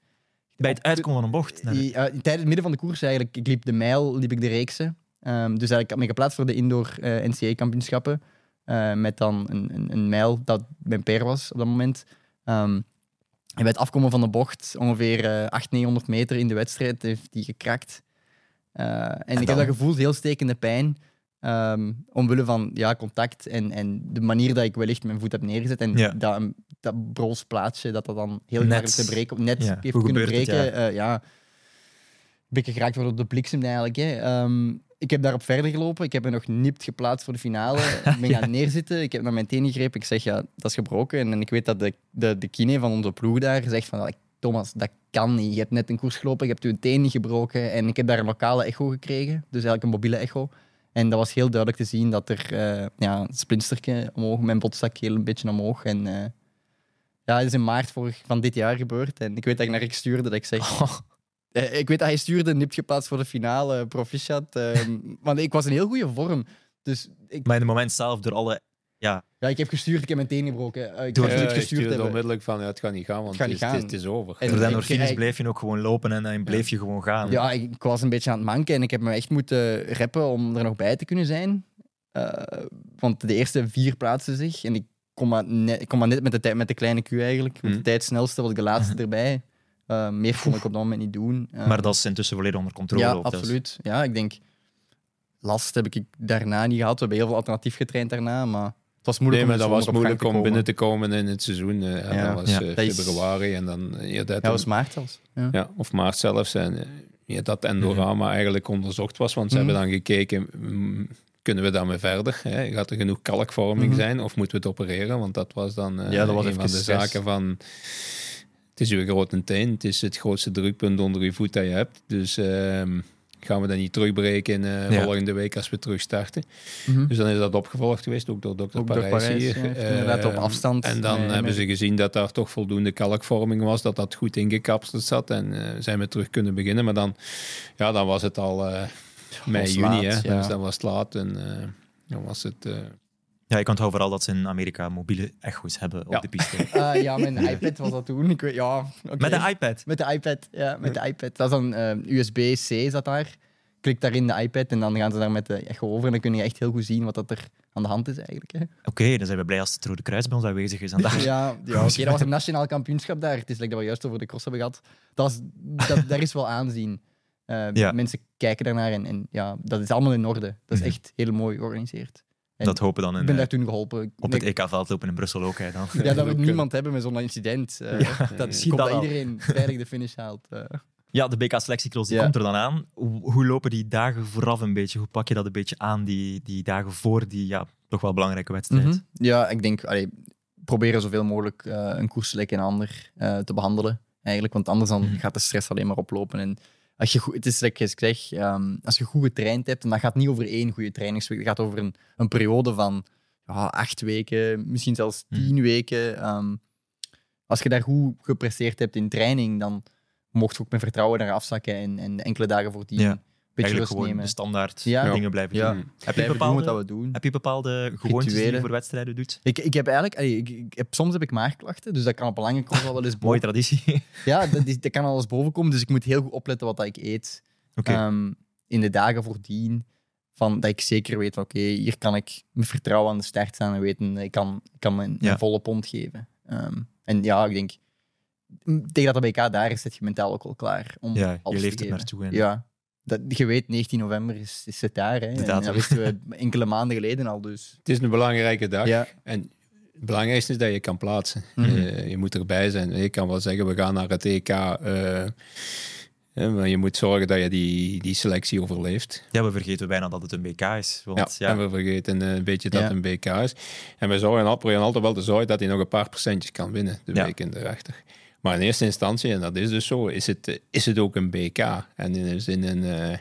Speaker 1: Bij het uitkomen van een bocht.
Speaker 3: Die, tijdens het midden van de koers eigenlijk, ik liep de mijl, liep ik de reeksen. Ehm, dus eigenlijk had ik me geplaatst voor de indoor NCA-kampioenschappen. met dan een, een, een mijl dat mijn per was op dat moment. Ehm, en bij het afkomen van de bocht, ongeveer eh 800, 900 meter in de wedstrijd, heeft die gekrakt. Eh, en, ik heb dat gevoeld, heel stekende pijn. ehm, omwille van ja, contact en, en de manier dat ik wellicht mijn voet heb neergezet. En
Speaker 1: Ja.
Speaker 3: dat, dat broos plaatsje, dat dat dan heel
Speaker 1: Net.
Speaker 3: te breken, net
Speaker 1: Ja,
Speaker 3: heeft
Speaker 1: hoe
Speaker 3: kunnen
Speaker 1: het,
Speaker 3: breken. eh, ja een beetje geraakt worden op de bliksem eigenlijk. Hè. Ehm, ik heb daarop verder gelopen. Ik heb me nog nipt geplaatst voor de finale. [LAUGHS] Ik ben gaan neerzitten. Ik heb naar mijn teen gegrepen. Ik zeg, ja, dat is gebroken. En, ik weet dat de, de, de kine van onze ploeg daar zegt van, Thomas, dat kan niet. Je hebt net een koers gelopen, je hebt je teen niet gebroken. En ik heb daar een lokale echo gekregen. Dus eigenlijk een mobiele echo. En dat was heel duidelijk te zien dat er eh, ja, een omhoog, mijn bot stak heel een beetje omhoog. En eh, ja, het is in maart vorig, van dit jaar gebeurd. En ik weet dat ik naar ik stuurde dat ik zeg... [LAUGHS] Eh, ik weet dat hij stuurde, nipt geplaatst voor de finale, proficiat. ehm, want ik was in heel goede vorm. Dus ik,
Speaker 1: Maar in het moment zelf, door alle... Ja,
Speaker 3: ja, ik heb gestuurd, ik heb mijn teen gebroken. Eh, ik
Speaker 1: Door
Speaker 3: heb
Speaker 1: het
Speaker 3: niet
Speaker 2: Ja, ik
Speaker 3: gestuurd
Speaker 2: stuurde
Speaker 3: hebben.
Speaker 2: onmiddellijk van, ja, het gaat niet gaan, want
Speaker 3: Het gaat
Speaker 2: het,
Speaker 3: niet
Speaker 2: is,
Speaker 3: gaan.
Speaker 2: het is over.
Speaker 3: En
Speaker 1: door de
Speaker 3: ik-
Speaker 1: endorfines
Speaker 3: ik-
Speaker 1: bleef je ook gewoon lopen en dan bleef je gewoon gaan.
Speaker 3: Ja, ik, ik was een beetje aan het manken en ik heb me echt moeten reppen om er nog bij te kunnen zijn. Eh, want de eerste vier plaatsen zich en ik kom maar net, ik kom maar net met, de tijd, met de kleine Q eigenlijk. Met de
Speaker 2: Mhm.
Speaker 3: tijd snelste was ik de laatste [LAUGHS] erbij. Eh, meer kon ik op dat moment niet doen. Eh,
Speaker 1: Maar dat is intussen volledig onder controle.
Speaker 3: Ja,
Speaker 1: ook, dus.
Speaker 3: absoluut. Ja, ik denk... Last heb ik daarna niet gehad. We hebben heel veel alternatief getraind daarna, maar was moeilijk
Speaker 2: Nee, maar
Speaker 3: de
Speaker 2: dat was moeilijk om binnen te komen in het seizoen. eh, en
Speaker 3: Ja.
Speaker 2: dat was
Speaker 1: Ja.
Speaker 2: eh,
Speaker 3: is-
Speaker 2: februari en dan... eh, Ja, dat,
Speaker 3: was maart zelfs. Ja.
Speaker 2: ja, of maart zelfs. En ja, dat Endorama eigenlijk onderzocht was, want ze
Speaker 3: Mhm.
Speaker 2: hebben dan gekeken... mm, kunnen we daarmee verder? Hè? Gaat er genoeg kalkvorming
Speaker 3: Mhm.
Speaker 2: zijn of moeten we het opereren? Want dat was dan eh,
Speaker 3: Ja, dat was
Speaker 2: een van de
Speaker 3: stress.
Speaker 2: zaken van... Het is uw grote teen, het is het grootste drukpunt onder je voet dat je hebt. Dus ehm, gaan we dat niet terugbreken in eh,
Speaker 1: Ja.
Speaker 2: volgende week als we terugstarten.
Speaker 3: Mhm.
Speaker 2: Dus dan is dat opgevolgd geweest, ook door dokter Parijs,
Speaker 3: Parijs,
Speaker 2: hier.
Speaker 3: inderdaad op
Speaker 2: Eh,
Speaker 3: afstand,
Speaker 2: En dan
Speaker 3: eh,
Speaker 2: hebben ze gezien dat daar toch voldoende kalkvorming was, dat dat goed ingekapseld zat en eh, zijn we terug kunnen beginnen. Maar dan, ja, dan was het al eh, mei, juni, hè.
Speaker 3: ja.
Speaker 2: dus dan was het laat en eh, dan was het...
Speaker 1: Ja, ik onthoud vooral dat ze in Amerika mobiele echo's hebben op
Speaker 2: Ja.
Speaker 1: de piste.
Speaker 3: Ah, [LAUGHS] ja, mijn iPad was dat toen. Ik weet, ja, oké.
Speaker 1: Met de iPad.
Speaker 3: Met de iPad, ja, met de iPad. Dat is dan eh, USB-C zat daar. Klik daarin de iPad en dan gaan ze daar met de echo over. En dan kun je echt heel goed zien wat dat er aan de hand is eigenlijk. Hè.
Speaker 1: Oké, dan zijn we blij als het Rode Kruis bij ons aanwezig is. En daar... [LAUGHS]
Speaker 3: Ja, ja oké, dat was een nationaal kampioenschap daar. Het is like dat we juist over de cross hebben gehad. Dat is, dat, daar is wel aanzien. Eh,
Speaker 1: Ja.
Speaker 3: Mensen kijken daarnaar en, en ja, dat is allemaal in orde. Dat is
Speaker 1: Mhm.
Speaker 3: echt heel mooi georganiseerd. En
Speaker 1: Dat hopen dan
Speaker 3: ik
Speaker 1: in,
Speaker 3: ben
Speaker 1: eh,
Speaker 3: daar toen geholpen. Ik-
Speaker 1: op het EK-veldlopen in Brussel ook. Hè, dan.
Speaker 3: ja, dat we niemand hebben met zo'n incident. Eh, dat
Speaker 1: dat
Speaker 3: iedereen veilig de finish haalt. eh.
Speaker 1: Ja, de BK-selectiecross die
Speaker 3: Ja.
Speaker 1: komt er dan aan. Hoe, hoe lopen die dagen vooraf een beetje? Hoe pak je dat een beetje aan, die, die dagen voor die ja, toch wel belangrijke wedstrijd?
Speaker 3: Mhm. Ja, ik denk, allee, proberen zoveel mogelijk eh, een koers gelijk een ander eh, te behandelen. Eigenlijk, want anders dan
Speaker 1: Mhm.
Speaker 3: gaat de stress alleen maar oplopen. En als je goed, het is like ik zeg, ehm, als je goed getraind hebt, en dat gaat niet over één goede trainingsweek, dat gaat over een, een periode van ja, acht weken, misschien zelfs
Speaker 1: Mhm.
Speaker 3: tien weken. Ehm, als je daar goed gepresteerd hebt in training, dan mocht je ook met vertrouwen daar afzakken en, en enkele dagen voordien
Speaker 1: Ja. Eigenlijk gewoon
Speaker 3: nemen.
Speaker 1: de standaard
Speaker 3: Ja.
Speaker 1: dingen blijven
Speaker 3: Ja.
Speaker 1: doen. Heb je,
Speaker 3: doen
Speaker 1: bepaalde,
Speaker 3: wat we doen.
Speaker 1: heb je bepaalde gewoontes die je voor wedstrijden doet?
Speaker 3: Ik, ik heb eigenlijk, ik, ik heb, soms heb ik maagklachten, dus dat kan op een lange al wel eens [LAUGHS]
Speaker 1: Mooie
Speaker 3: boven.
Speaker 1: traditie. [LAUGHS]
Speaker 3: Ja, dat, dat kan alles boven komen, dus ik moet heel goed opletten wat dat ik eet. Ehm, in de dagen voordien, van, dat ik zeker weet, van, oké, hier kan ik met vertrouwen aan de start staan en weten, ik kan, ik kan mijn, mijn volle pond geven. Ehm, en ja, ik denk, tegen dat de BK daar is, zit je mentaal ook wel klaar om
Speaker 1: ja, je leeft
Speaker 3: geven.
Speaker 1: naartoe. En
Speaker 3: Ja, dat, je weet, 19 november is, is het daar. Hè. En dat wisten we enkele maanden geleden al, dus...
Speaker 2: het is een belangrijke dag.
Speaker 3: Ja,
Speaker 2: En het belangrijkste is dat je kan plaatsen.
Speaker 3: Mhm.
Speaker 2: Eh, je moet erbij zijn. Je kan wel zeggen, we gaan naar het EK. eh, hè, maar je moet zorgen dat je die, die selectie overleeft.
Speaker 1: Ja, we vergeten bijna dat het een BK is. Want,
Speaker 2: Ja,
Speaker 1: ja,
Speaker 2: En we vergeten eh, een beetje dat
Speaker 3: Ja.
Speaker 2: het een BK is. En we zorgen altijd wel te zorgen dat hij nog een paar procentjes kan winnen de
Speaker 1: Ja.
Speaker 2: week erachter. Maar in eerste instantie, en dat is dus zo, is het, eh, is het ook een BK. En in, dus in, een, eh,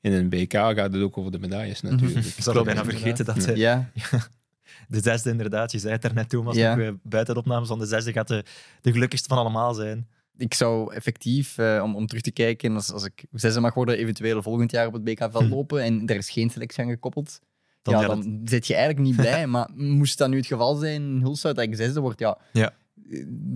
Speaker 2: in een BK gaat het ook over de medailles natuurlijk.
Speaker 1: ik zou bijna vergeten dat eh, [LAUGHS]
Speaker 3: ja.
Speaker 1: de zesde inderdaad, je zei het daarnet Thomas,
Speaker 3: Ja.
Speaker 1: nog, eh, buiten de opnames van de zesde gaat de, de gelukkigste van allemaal zijn.
Speaker 3: ik zou effectief, eh, om, om terug te kijken, als, als ik zesde mag worden, eventueel volgend jaar op het BK-veld
Speaker 1: Hm.
Speaker 3: lopen en er is geen selectie aan gekoppeld,
Speaker 1: Dan
Speaker 3: ja, dan zit je eigenlijk niet blij. [LAUGHS] maar moest dat nu het geval zijn in Hulshout dat ik zesde word, ja,
Speaker 1: Ja.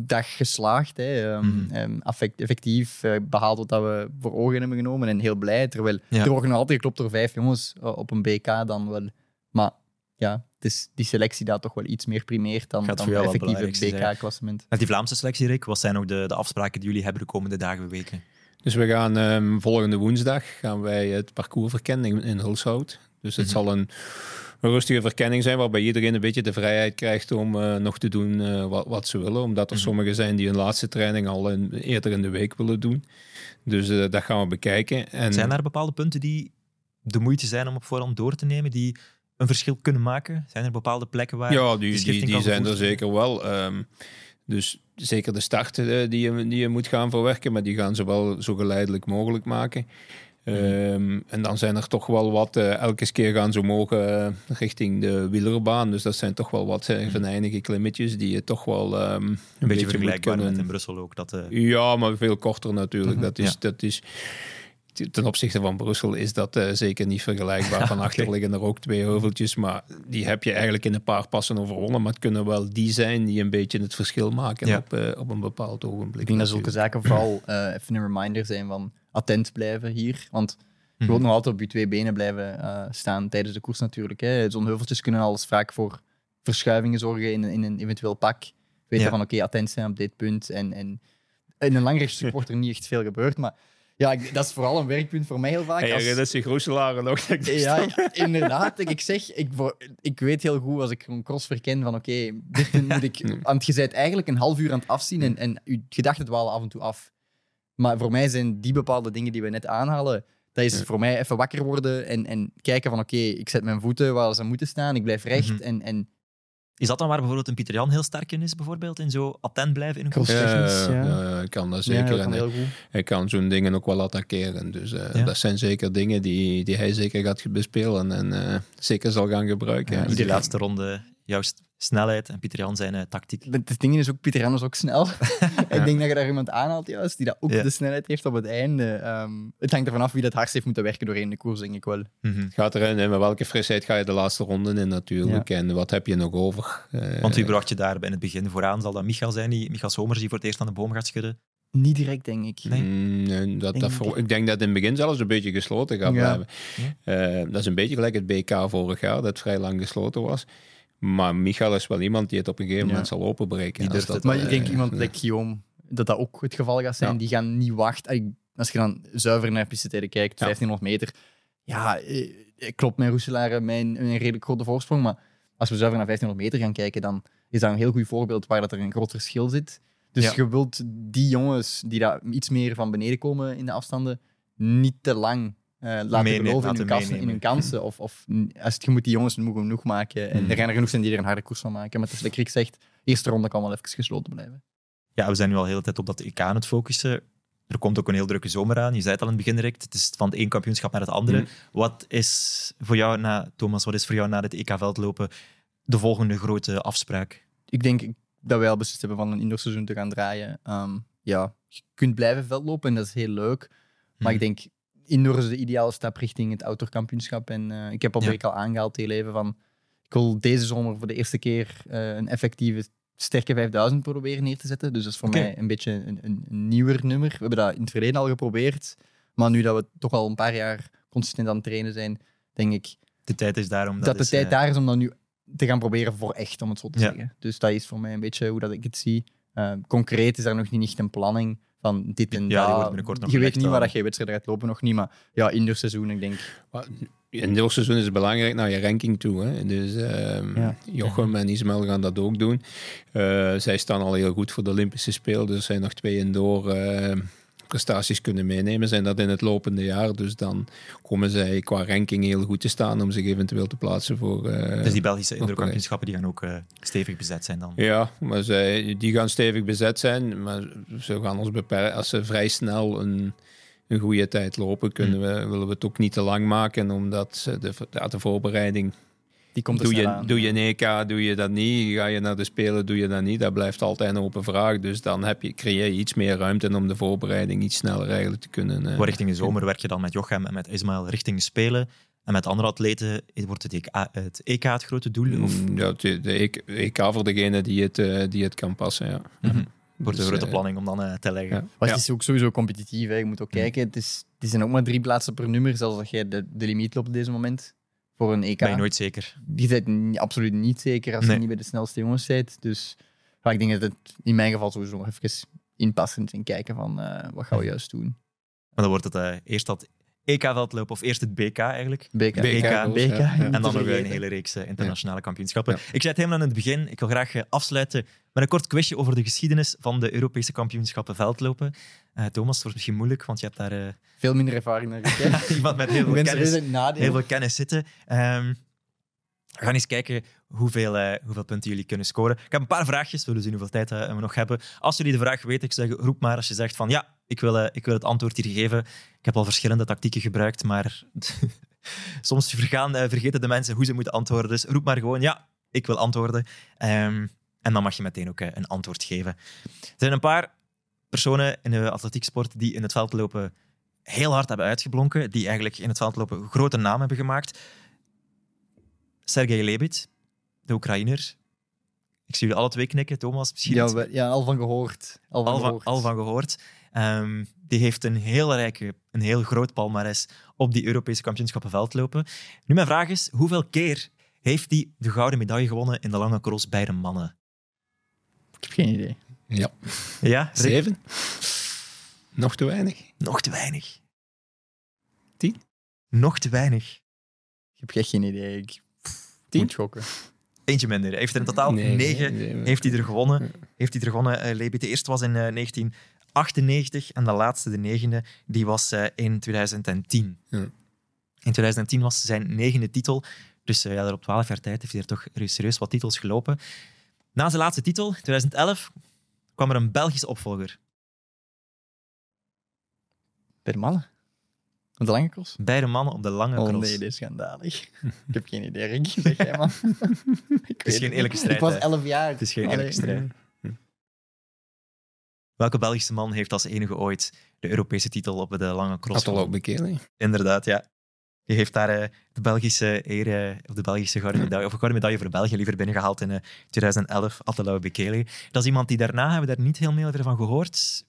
Speaker 3: Dag geslaagd. Hè. Ehm,
Speaker 1: Mhm.
Speaker 3: ehm, affect- effectief eh, behaald wat dat we voor ogen hebben genomen en heel blij. Terwijl
Speaker 1: Ja.
Speaker 3: er worden nog altijd geklopt door vijf jongens eh, op een BK dan wel. Maar ja, is die selectie dat toch wel iets meer primeert dan,
Speaker 1: Gaat het
Speaker 3: effectief het
Speaker 1: belangrijkste zijn.
Speaker 3: BK-klassement.
Speaker 1: Met die Vlaamse selectie, Rick, wat zijn nog de, de afspraken die jullie hebben de komende dagen, weken?
Speaker 2: Dus we gaan ehm, volgende woensdag gaan wij het parcours verkennen in, in Hulshout. Dus het
Speaker 1: Mhm.
Speaker 2: zal een, een rustige verkenning zijn waarbij iedereen een beetje de vrijheid krijgt om eh, nog te doen eh, wat, wat ze willen. Omdat er
Speaker 1: Mhm.
Speaker 2: sommigen zijn die hun laatste training al in- eerder in de week willen doen. Dus eh, dat gaan we bekijken. En
Speaker 1: Zijn er bepaalde punten die de moeite zijn om op voorhand door te nemen, die een verschil kunnen maken? Zijn er bepaalde plekken waar
Speaker 2: ja, die, die, die zijn er zeker wel. Ehm, dus zeker de start eh, die, je, die je moet gaan verwerken, maar die gaan ze wel zo geleidelijk mogelijk maken. Ehm, en dan zijn er toch wel wat, eh, elke keer gaan ze mogen eh, richting de wielerbaan. Dus dat zijn toch wel wat uh, venijnige klimmetjes die je toch wel ehm, een,
Speaker 1: Een beetje vergelijkbaar
Speaker 2: kunnen-
Speaker 1: met in Brussel ook. Dat, eh,
Speaker 2: Ja, maar veel korter natuurlijk.
Speaker 3: Mhm.
Speaker 2: dat, is,
Speaker 1: Ja.
Speaker 2: dat is, ten opzichte van Brussel is dat eh, zeker niet vergelijkbaar. [LAUGHS] Van achter liggen er ook twee heuveltjes, maar die heb je eigenlijk in een paar passen overwonnen. Maar het kunnen wel die zijn die een beetje het verschil maken
Speaker 1: Ja.
Speaker 2: op, op een bepaald ogenblik.
Speaker 3: Ik denk dat zulke zaken vooral eh, even een reminder zijn van attent blijven hier. Want je
Speaker 1: Mhm.
Speaker 3: wilt nog altijd op je twee benen blijven eh, staan tijdens de koers natuurlijk. hè. Zo'n heuveltjes kunnen alles vaak voor verschuivingen zorgen in, een- in een eventueel pak. Weet je
Speaker 1: Ja.
Speaker 3: van oké, attent zijn op dit punt. En, en in een langrechtstuk [LAUGHS] wordt er niet echt veel gebeurd. Maar ja, dat is vooral een werkpunt voor mij heel vaak.
Speaker 2: Hey,
Speaker 3: als-
Speaker 2: dat is die Grooselaren nog. dat
Speaker 3: ja, ja, [LAUGHS] inderdaad. Ik zeg, ik, ik weet heel goed als ik een cross verken van oké, dit moet ik... [LAUGHS] Want je bent eigenlijk een half uur aan het afzien en, en je gedachten dwalen af en toe af. Maar voor mij zijn die bepaalde dingen die we net aanhalen, dat is
Speaker 2: Ja.
Speaker 3: voor mij even wakker worden en, en kijken van oké, ik zet mijn voeten waar ze moeten staan, ik blijf recht
Speaker 1: Mhm.
Speaker 3: en, en
Speaker 1: Is dat dan waar bijvoorbeeld een Pieter Jan heel sterk in is, bijvoorbeeld? In zo attent blijven in een
Speaker 3: Cross-?
Speaker 2: Ja,
Speaker 3: ja.
Speaker 2: ja, ja, ik kan dat
Speaker 3: Ja,
Speaker 2: zeker.
Speaker 3: dat kan
Speaker 2: hij,
Speaker 3: heel goed.
Speaker 2: hij kan zo'n dingen ook wel attackeren. Dus eh,
Speaker 1: Ja.
Speaker 2: dat zijn zeker dingen die, die hij zeker gaat bespelen en eh, zeker zal gaan gebruiken.
Speaker 1: Ja,
Speaker 2: Ja,
Speaker 1: die laatste ronde, s- snelheid en Pieter Jan zijn eh, tactiek.
Speaker 3: Het ding is ook, Pieter Jan is ook snel. [LAUGHS] ik denk dat je daar iemand aanhaalt juist, die dat ook
Speaker 1: Ja.
Speaker 3: de snelheid heeft op het einde. Ehm, het hangt ervan af wie dat hardst heeft moeten werken doorheen de koers, denk ik wel.
Speaker 1: Mhm.
Speaker 2: Gaat erin en met welke frisheid ga je de laatste ronde in natuurlijk. En wat heb je nog over? Eh,
Speaker 1: Want wie bracht je daar in het begin vooraan? Zal dat Michael zijn, die, Michaal Somers, die voor het eerst aan de boom gaat schudden?
Speaker 3: Niet direct, denk ik.
Speaker 1: Nee.
Speaker 2: Mm, nee, dat,
Speaker 3: Denk
Speaker 2: dat
Speaker 3: ik.
Speaker 2: denk dat in het begin zelfs een beetje gesloten gaat
Speaker 3: Ja.
Speaker 2: blijven. Eh, dat is een beetje gelijk het BK vorig jaar, dat vrij lang gesloten was. Maar Michael is wel iemand die het op een gegeven
Speaker 3: Ja.
Speaker 2: moment zal openbreken.
Speaker 1: Die
Speaker 2: Als
Speaker 1: durft
Speaker 2: dat,
Speaker 1: het
Speaker 3: Maar
Speaker 2: eh,
Speaker 3: ik denk iemand
Speaker 2: ja.
Speaker 3: like Guillaume, dat dat ook het geval gaat zijn.
Speaker 2: Ja.
Speaker 3: Die gaan niet wachten. Als je dan zuiver naar piste kijkt,
Speaker 2: Ja.
Speaker 3: 1500 meter. Ja, eh, klopt met Roeselaar mijn een redelijk grote voorsprong. Maar als we zuiver naar 1500 meter gaan kijken, dan is dat een heel goed voorbeeld waar dat er een groot verschil zit. Dus
Speaker 1: Ja.
Speaker 3: je wilt die jongens die daar iets meer van beneden komen in de afstanden, niet te lang eh, laten geloven in hun, kansen, in hun kansen. Of, of als het, je moet die jongens moe genoeg maken. En
Speaker 1: Mhm.
Speaker 3: er gaan er genoeg zijn die er een harde koers van maken. Maar het is ik zegt, eerste ronde kan wel even gesloten blijven.
Speaker 1: Ja, we zijn nu al de hele tijd op dat EK aan het focussen. Er komt ook een heel drukke zomer aan. Je zei het al in het begin direct. Het is van het één kampioenschap naar het andere.
Speaker 2: Mhm.
Speaker 1: Wat is voor jou, na, Thomas, wat is voor jou na het EK-veldlopen de volgende grote afspraak?
Speaker 3: ik denk dat wij al beslist hebben van een indoorseizoen te gaan draaien. Ehm, ja, je kunt blijven veldlopen en dat is heel leuk. Maar
Speaker 1: Mhm.
Speaker 3: ik denk, indoor is de ideale stap richting het outdoorkampioenschap. En eh, ik heb al
Speaker 1: Ja.
Speaker 3: al aangehaald heel even van... Ik wil deze zomer voor de eerste keer eh, een effectieve sterke 5000 proberen neer te zetten. Dus dat is voor mij een beetje een, een, een nieuwer nummer. We hebben dat in het verleden al geprobeerd. Maar nu dat we toch al een paar jaar consistent aan het trainen zijn, denk ik
Speaker 1: De tijd is daar om
Speaker 3: dat,
Speaker 1: dat
Speaker 3: de
Speaker 1: is,
Speaker 3: tijd
Speaker 1: eh,
Speaker 3: daar is om dat nu te gaan proberen voor echt, om het zo te
Speaker 1: Ja.
Speaker 3: zeggen. Dus dat is voor mij een beetje hoe dat ik het zie. Uh, concreet is daar nog niet echt een planning van dit en
Speaker 1: Ja, die
Speaker 3: dat.
Speaker 1: wordt binnenkort nog
Speaker 3: je weet niet
Speaker 1: al.
Speaker 3: waar dat je wedstrijd gaat lopen, nog niet. Maar ja, indoorseizoen, ik denk...
Speaker 2: In seizoen is het belangrijk naar je ranking toe. Hè. Dus ehm,
Speaker 3: Ja.
Speaker 2: Jochem en Ismael gaan dat ook doen. Eh, zij staan al heel goed voor de Olympische Spelen. Dus er zijn nog twee indoor eh, prestaties kunnen meenemen. Zijn dat in het lopende jaar. Dus dan komen zij qua ranking heel goed te staan om zich eventueel te plaatsen voor.
Speaker 1: Dus die Belgische indoorkampioenschappen die gaan ook eh, stevig bezet zijn dan.
Speaker 2: Ja, maar zij, die gaan stevig bezet zijn. Maar ze gaan ons beperken. Als ze vrij snel een, een goede tijd lopen, kunnen we, willen we het ook niet te lang maken. Omdat de, ja, de voorbereiding.
Speaker 3: Die komt
Speaker 2: Doe je,
Speaker 3: aan.
Speaker 2: doe je een EK, doe je dat niet? Ga je naar de Spelen, doe je dat niet? Dat blijft altijd een open vraag. Dus dan heb je, creëer je iets meer ruimte om de voorbereiding iets sneller eigenlijk te kunnen. eh,
Speaker 1: Maar richting de zomer werk je dan met Jochem en met Ismaël richting Spelen. En met andere atleten wordt het EK het, EK het grote doel? Of
Speaker 2: Mm, Ja, de, de EK EK voor degene die het, eh, die het kan passen, ja.
Speaker 1: Mhm. wordt
Speaker 2: Dus,
Speaker 1: een grote
Speaker 2: eh,
Speaker 1: planning om dan te leggen?
Speaker 2: ja.
Speaker 3: Maar
Speaker 2: Ja.
Speaker 3: het is ook sowieso competitief. Hè. Je moet ook
Speaker 1: Mm.
Speaker 3: kijken, het, is, het zijn ook maar drie plaatsen per nummer, zelfs als jij de, de limiet loopt op deze moment. Voor een EK.
Speaker 1: Ben je nooit zeker?
Speaker 3: Je bent niet- absoluut niet zeker als
Speaker 1: Nee.
Speaker 3: je niet bij de snelste jongens bent. Dus ja, ik denk dat het in mijn geval sowieso nog even inpassend en kijken van eh, wat gaan we juist doen.
Speaker 1: Maar dan wordt het eh, eerst dat EK-veldlopen of eerst het BK eigenlijk.
Speaker 3: BK.
Speaker 2: BK,
Speaker 1: BK,
Speaker 3: BK,
Speaker 2: ja.
Speaker 3: niet
Speaker 1: En dan nog een
Speaker 3: vergeten.
Speaker 1: hele reeks eh, internationale kampioenschappen.
Speaker 2: Ja.
Speaker 1: Ik zei het helemaal in het begin. Ik wil graag afsluiten met een kort quizje over de geschiedenis van de Europese kampioenschappen veldlopen. Eh, Thomas, het wordt misschien moeilijk, want je hebt daar eh,
Speaker 3: Veel minder ervaring dan ik. [LAUGHS]
Speaker 1: iemand met heel veel kennis, heel veel zitten. Ehm, we gaan eens kijken hoeveel, eh, hoeveel punten jullie kunnen scoren. Ik heb een paar vraagjes, we zullen zien hoeveel tijd we nog hebben. Als jullie de vraag weten, ik zeg, roep maar als je zegt van ja, ik wil, ik wil het antwoord hier geven. Ik heb al verschillende tactieken gebruikt, maar [LAUGHS] soms vergaan, vergeten de mensen hoe ze moeten antwoorden. Dus roep maar gewoon ja, ik wil antwoorden. Ehm, en dan mag je meteen ook een antwoord geven. Er zijn een paar personen in de atletieksport die in het veldlopen heel hard hebben uitgeblonken, die eigenlijk in het veldlopen een grote naam hebben gemaakt. Sergej Lebit, de Oekraïner. Ik zie jullie alle twee knikken, Thomas. Misschien
Speaker 3: Ja, we- ja, al van gehoord. Al van
Speaker 1: al, van,
Speaker 3: gehoord.
Speaker 1: al van gehoord. Ehm, die heeft een heel rijke, een heel groot palmares op die Europese kampioenschappen veldlopen. Nu mijn vraag is, hoeveel keer heeft hij de gouden medaille gewonnen in de lange cross bij de mannen?
Speaker 3: Ik heb geen idee.
Speaker 2: Ja.
Speaker 1: Ja?
Speaker 2: Zeven? Nog te weinig?
Speaker 1: Nog te weinig.
Speaker 2: Tien?
Speaker 1: Nog te weinig.
Speaker 3: Ik heb echt geen idee. Ik
Speaker 2: Tien?
Speaker 3: moet gokken.
Speaker 1: Eentje minder. Hij heeft er in totaal
Speaker 2: Nee,
Speaker 1: negen
Speaker 2: nee, nee.
Speaker 1: heeft hij er gewonnen. Heeft hij er gewonnen. Eh, Lebit. De eerste was in eh, 1998 en de laatste, de negende, die was eh, in 2010.
Speaker 2: Ja.
Speaker 1: In 2010 was zijn negende titel. Dus uh, ja, daar op 12 jaar tijd heeft hij er toch serieus wat titels gelopen. Na zijn laatste titel, 2011, kwam er een Belgische opvolger.
Speaker 3: Bij de mannen? Op de lange cross?
Speaker 1: Bij de mannen op de lange cross.
Speaker 3: Oh nee, dit is schandalig. ik heb geen idee, Rick. Zeg jij, man. [LAUGHS]
Speaker 1: het is geen eerlijke strijd.
Speaker 3: Ik was 11 jaar.
Speaker 1: Het is geen eerlijke strijd. Welke Belgische man heeft als enige ooit de Europese titel op de lange cross?
Speaker 2: Had al ook bekeken.
Speaker 1: Inderdaad, ja. Die heeft daar uh, de Belgische eer, of de Belgische gouden medaille, of een gouden medaille voor België liever binnengehaald in uh, 2011, Attelau Bekele. Dat is iemand die daarna, hebben we daar niet heel veel van gehoord.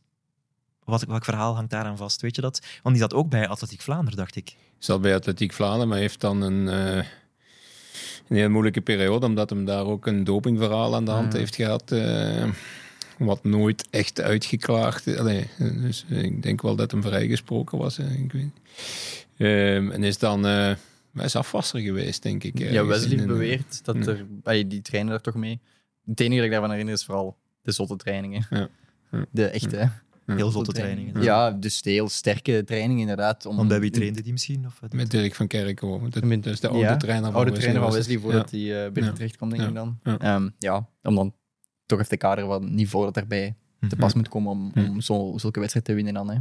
Speaker 1: Wat, welk verhaal hangt daaraan vast, weet je dat? Want die zat ook bij Atletiek Vlaanderen, dacht ik.
Speaker 2: Zat bij Atletiek Vlaanderen, maar heeft dan een, uh, een heel moeilijke periode, omdat hem daar ook een dopingverhaal aan de hand heeft gehad wat nooit echt uitgeklaagd. Allee, dus ik denk wel dat hem vrijgesproken was. Ik weet. Um, en is dan uh, is afwasser geweest, denk ik.
Speaker 3: Ja, Wesley beweert dat er, die trainen daar toch mee. Het enige dat ik daarvan herinner is vooral de zotte trainingen. Ja. Ja. De echte.
Speaker 1: Heel zotte trainingen.
Speaker 3: Ja, dus de heel sterke trainingen inderdaad.
Speaker 1: Om, Want bij wie trainde die misschien? Of
Speaker 2: met Dirk van Kerkhoven. Dat, is de oude trainer van
Speaker 3: oude
Speaker 2: Wesley.
Speaker 3: trainer van Wesley, voordat hij uh, binnen terecht komt, denk ik dan. Um, ja, om dan toch heeft de kader wat niveau dat erbij te pas moet komen om, om mhm. zo, zulke wedstrijden te winnen dan. Hè.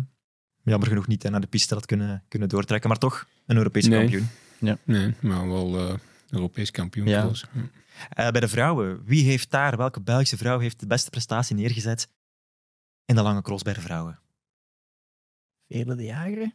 Speaker 1: Jammer genoeg niet hè, naar de piste dat kunnen, kunnen doortrekken, maar toch een Europese kampioen.
Speaker 2: Ja. Nee, maar wel uh, Europees kampioen. Ja.
Speaker 1: Uh, bij de vrouwen, wie heeft daar, welke Belgische vrouw heeft de beste prestatie neergezet in de lange cross bij de vrouwen?
Speaker 3: Vele de Jager?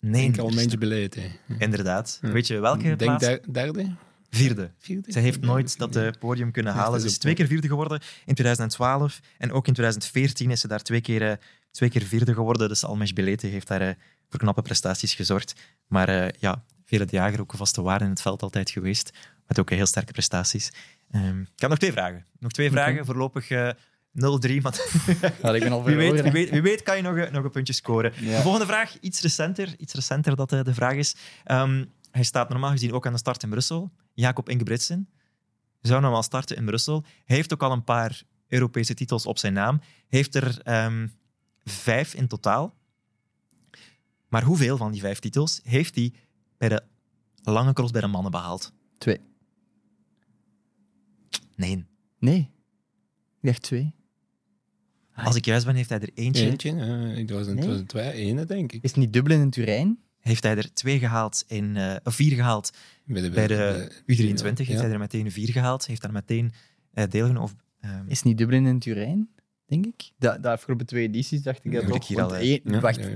Speaker 1: Nee.
Speaker 2: Ik al mensen beleid.
Speaker 1: Inderdaad. Weet je welke
Speaker 2: Denk
Speaker 1: plaats?
Speaker 2: derde?
Speaker 1: Vierde. vierde. Zij heeft nooit dat uh, podium kunnen halen. Ze is twee keer vierde geworden in 2012. En ook in 2014 is ze daar twee keer, uh, twee keer vierde geworden. Dus Almesh Belete heeft daar uh, voor knappe prestaties gezorgd. Maar ja, Vele de Jager ook een vaste waarde in het veld altijd geweest. Met ook heel sterke prestaties. Um, ik heb nog twee vragen. Nog twee okay. vragen. Voorlopig 0-3. Maar [LAUGHS]
Speaker 3: ja, ik ben al
Speaker 1: wie, weet, wie, weet, wie weet kan je nog, nog een puntje scoren. Ja. De volgende vraag, iets recenter. Iets recenter dat de vraag is. Um, hij staat normaal gezien ook aan de start in Brussel. Jacob Ingebritsen zou normaal starten in Brussel. Hij heeft ook al een paar Europese titels op zijn naam. Heeft er um, vijf in totaal. Maar hoeveel van die vijf titels heeft hij bij de lange cross bij de mannen behaald?
Speaker 3: Twee.
Speaker 1: Nee.
Speaker 3: Nee. Ik dacht twee.
Speaker 1: Als ik juist ben, heeft hij er eentje.
Speaker 2: Eentje, uh, ik was een, nee. was twee, ene, denk ik.
Speaker 3: Is het niet Dublin en Turijn?
Speaker 1: Heeft hij er twee gehaald in, uh, of vier gehaald bij de, bij de U23. Ja. Heeft hij er meteen vier gehaald. Heeft daar meteen uh, deelgenomen. Of,
Speaker 3: um... Is niet Dublin en Turijn, denk ik? De, de afgelopen twee edities dacht ik dat
Speaker 1: ook. Hier al,
Speaker 3: één, wacht,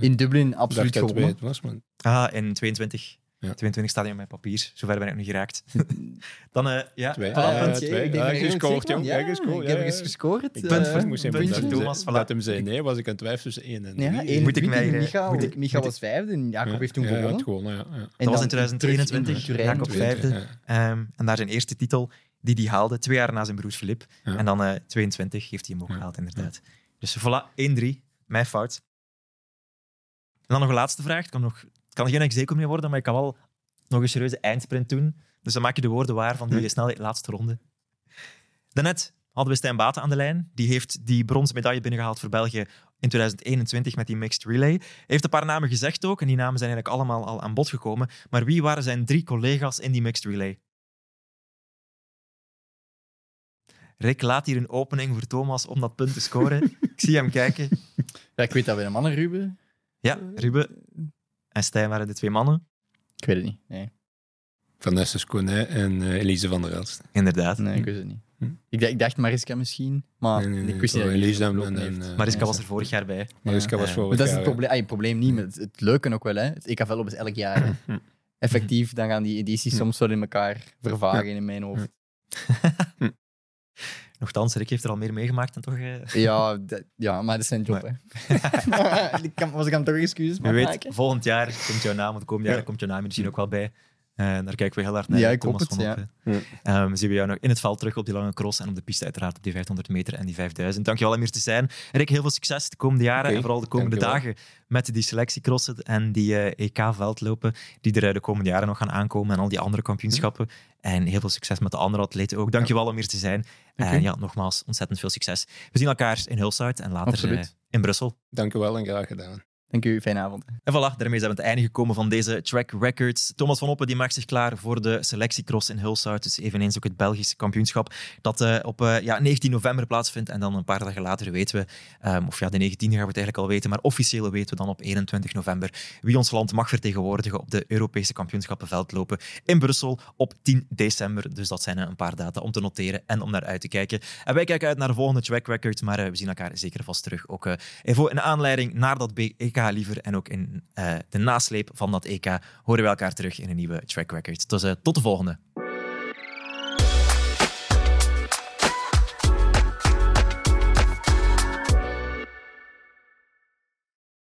Speaker 3: in Dublin absoluut gewonnen.
Speaker 2: Was, man.
Speaker 1: Ah, in 22. Ja. 22 staat in mijn papier. Zover ben ik nog niet geraakt. [LAUGHS] Dan, uh, ja.
Speaker 2: Twee. Ah, twee. Ik denk gescoord,
Speaker 3: jong.
Speaker 2: Ja, gescoord.
Speaker 3: Ik heb eens gescoord.
Speaker 1: Ik ben
Speaker 2: uh, moest
Speaker 1: puntje
Speaker 2: Thomas. Laat hem zijn. Nee, was ik aan twijfel tussen 1 en 3.
Speaker 3: Ja, 1 moet ik mij... Micha, ik, Micha was vijfde en Jacob heeft toen gewonnen.
Speaker 2: Ja, gewonnen ja, ja.
Speaker 1: Dat was in 2021. Jacob vijfde. Um, en daar zijn eerste titel die hij haalde, twee jaar na zijn broer Filip. En dan uh, 22 heeft hij hem ook gehaald, inderdaad. Dus voilà, 1-3. Mijn fout. En dan nog een laatste vraag. Het kan, nog, kan geen execo meer worden, maar ik kan wel nog een serieuze eindsprint doen. Dus dan maak je de woorden waar van die snelheid laatste ronde. Daarnet hadden we Stijn Baten aan de lijn. Die heeft die bronzen medaille binnengehaald voor België in 2021 met die mixed relay. Hij heeft een paar namen gezegd ook, en die namen zijn eigenlijk allemaal al aan bod gekomen. Maar wie waren zijn drie collega's in die mixed relay? Rick laat hier een opening voor Thomas om dat punt te scoren. [LAUGHS] ik zie hem kijken.
Speaker 3: Ja, ik weet dat bij de mannen Ruben.
Speaker 1: Ja, Ruben en Stijn waren de twee mannen.
Speaker 3: Ik weet het niet. Nee.
Speaker 2: Vanessa Scone en uh, Elise van der Elst.
Speaker 1: Inderdaad.
Speaker 3: Nee, ik wist het niet. Hm? Ik, dacht, ik dacht Mariska misschien, maar nee, nee, ik wist niet dat
Speaker 2: Elise en, en,
Speaker 1: uh, Mariska was er vorig jaar bij.
Speaker 2: Mariska was vorig jaar.
Speaker 3: Dat is het probleem, ah, het probleem niet, maar het, het, leuke ook wel. Hè. Het EK Velop is elk jaar. Hm. Effectief, dan gaan die edities hm. soms wel in elkaar vervagen in mijn hoofd.
Speaker 1: Nochtans, Rick heeft er al meer meegemaakt dan toch... Uh...
Speaker 3: Ja, ja, maar dat is zijn job. Maar... [LAUGHS] ik kan, was ik hem toch excuses
Speaker 1: maken? weet, volgend jaar komt jouw naam, want komend jaar komt jouw naam misschien ook wel bij. Uh, daar kijken we heel hard naar.
Speaker 3: Ja, ik Thomas hoop het, van
Speaker 1: ja. Um, zien we jou nog in het veld terug op die lange cross en op de piste uiteraard op die 500 meter en die 5000. Dankjewel om hier te zijn. Rick, heel veel succes de komende jaren okay, en vooral de komende dagen met die selectiecrossen en die uh, EK-veldlopen die er de komende jaren nog gaan aankomen en al die andere kampioenschappen. En heel veel succes met de andere atleten ook. Dankjewel ja. om hier te zijn. Okay. En ja, nogmaals, ontzettend veel succes. We zien elkaar in Hulshout en later in Brussel.
Speaker 2: Dankjewel en graag gedaan.
Speaker 3: Dank u, fijne avond.
Speaker 1: En voilà, daarmee zijn we aan het einde gekomen van deze track records. Thomas van Oppen die maakt zich klaar voor de selectiecross in Hulshout. Dus eveneens ook het Belgische kampioenschap dat uh, op uh, ja, 19 november plaatsvindt. En dan een paar dagen later weten we, um, of ja, de 19e gaan we het eigenlijk al weten, maar officieel weten we dan op 21 november wie ons land mag vertegenwoordigen op de Europese kampioenschappen veldlopen in Brussel op 10 december. Dus dat zijn uh, een paar data om te noteren en om naar uit te kijken. En wij kijken uit naar de volgende track record, maar we zien elkaar zeker vast terug. Ook even in aanleiding naar dat EK liever. En ook in uh, de nasleep van dat EK horen we elkaar terug in een nieuwe track record. Dus uh, tot de volgende.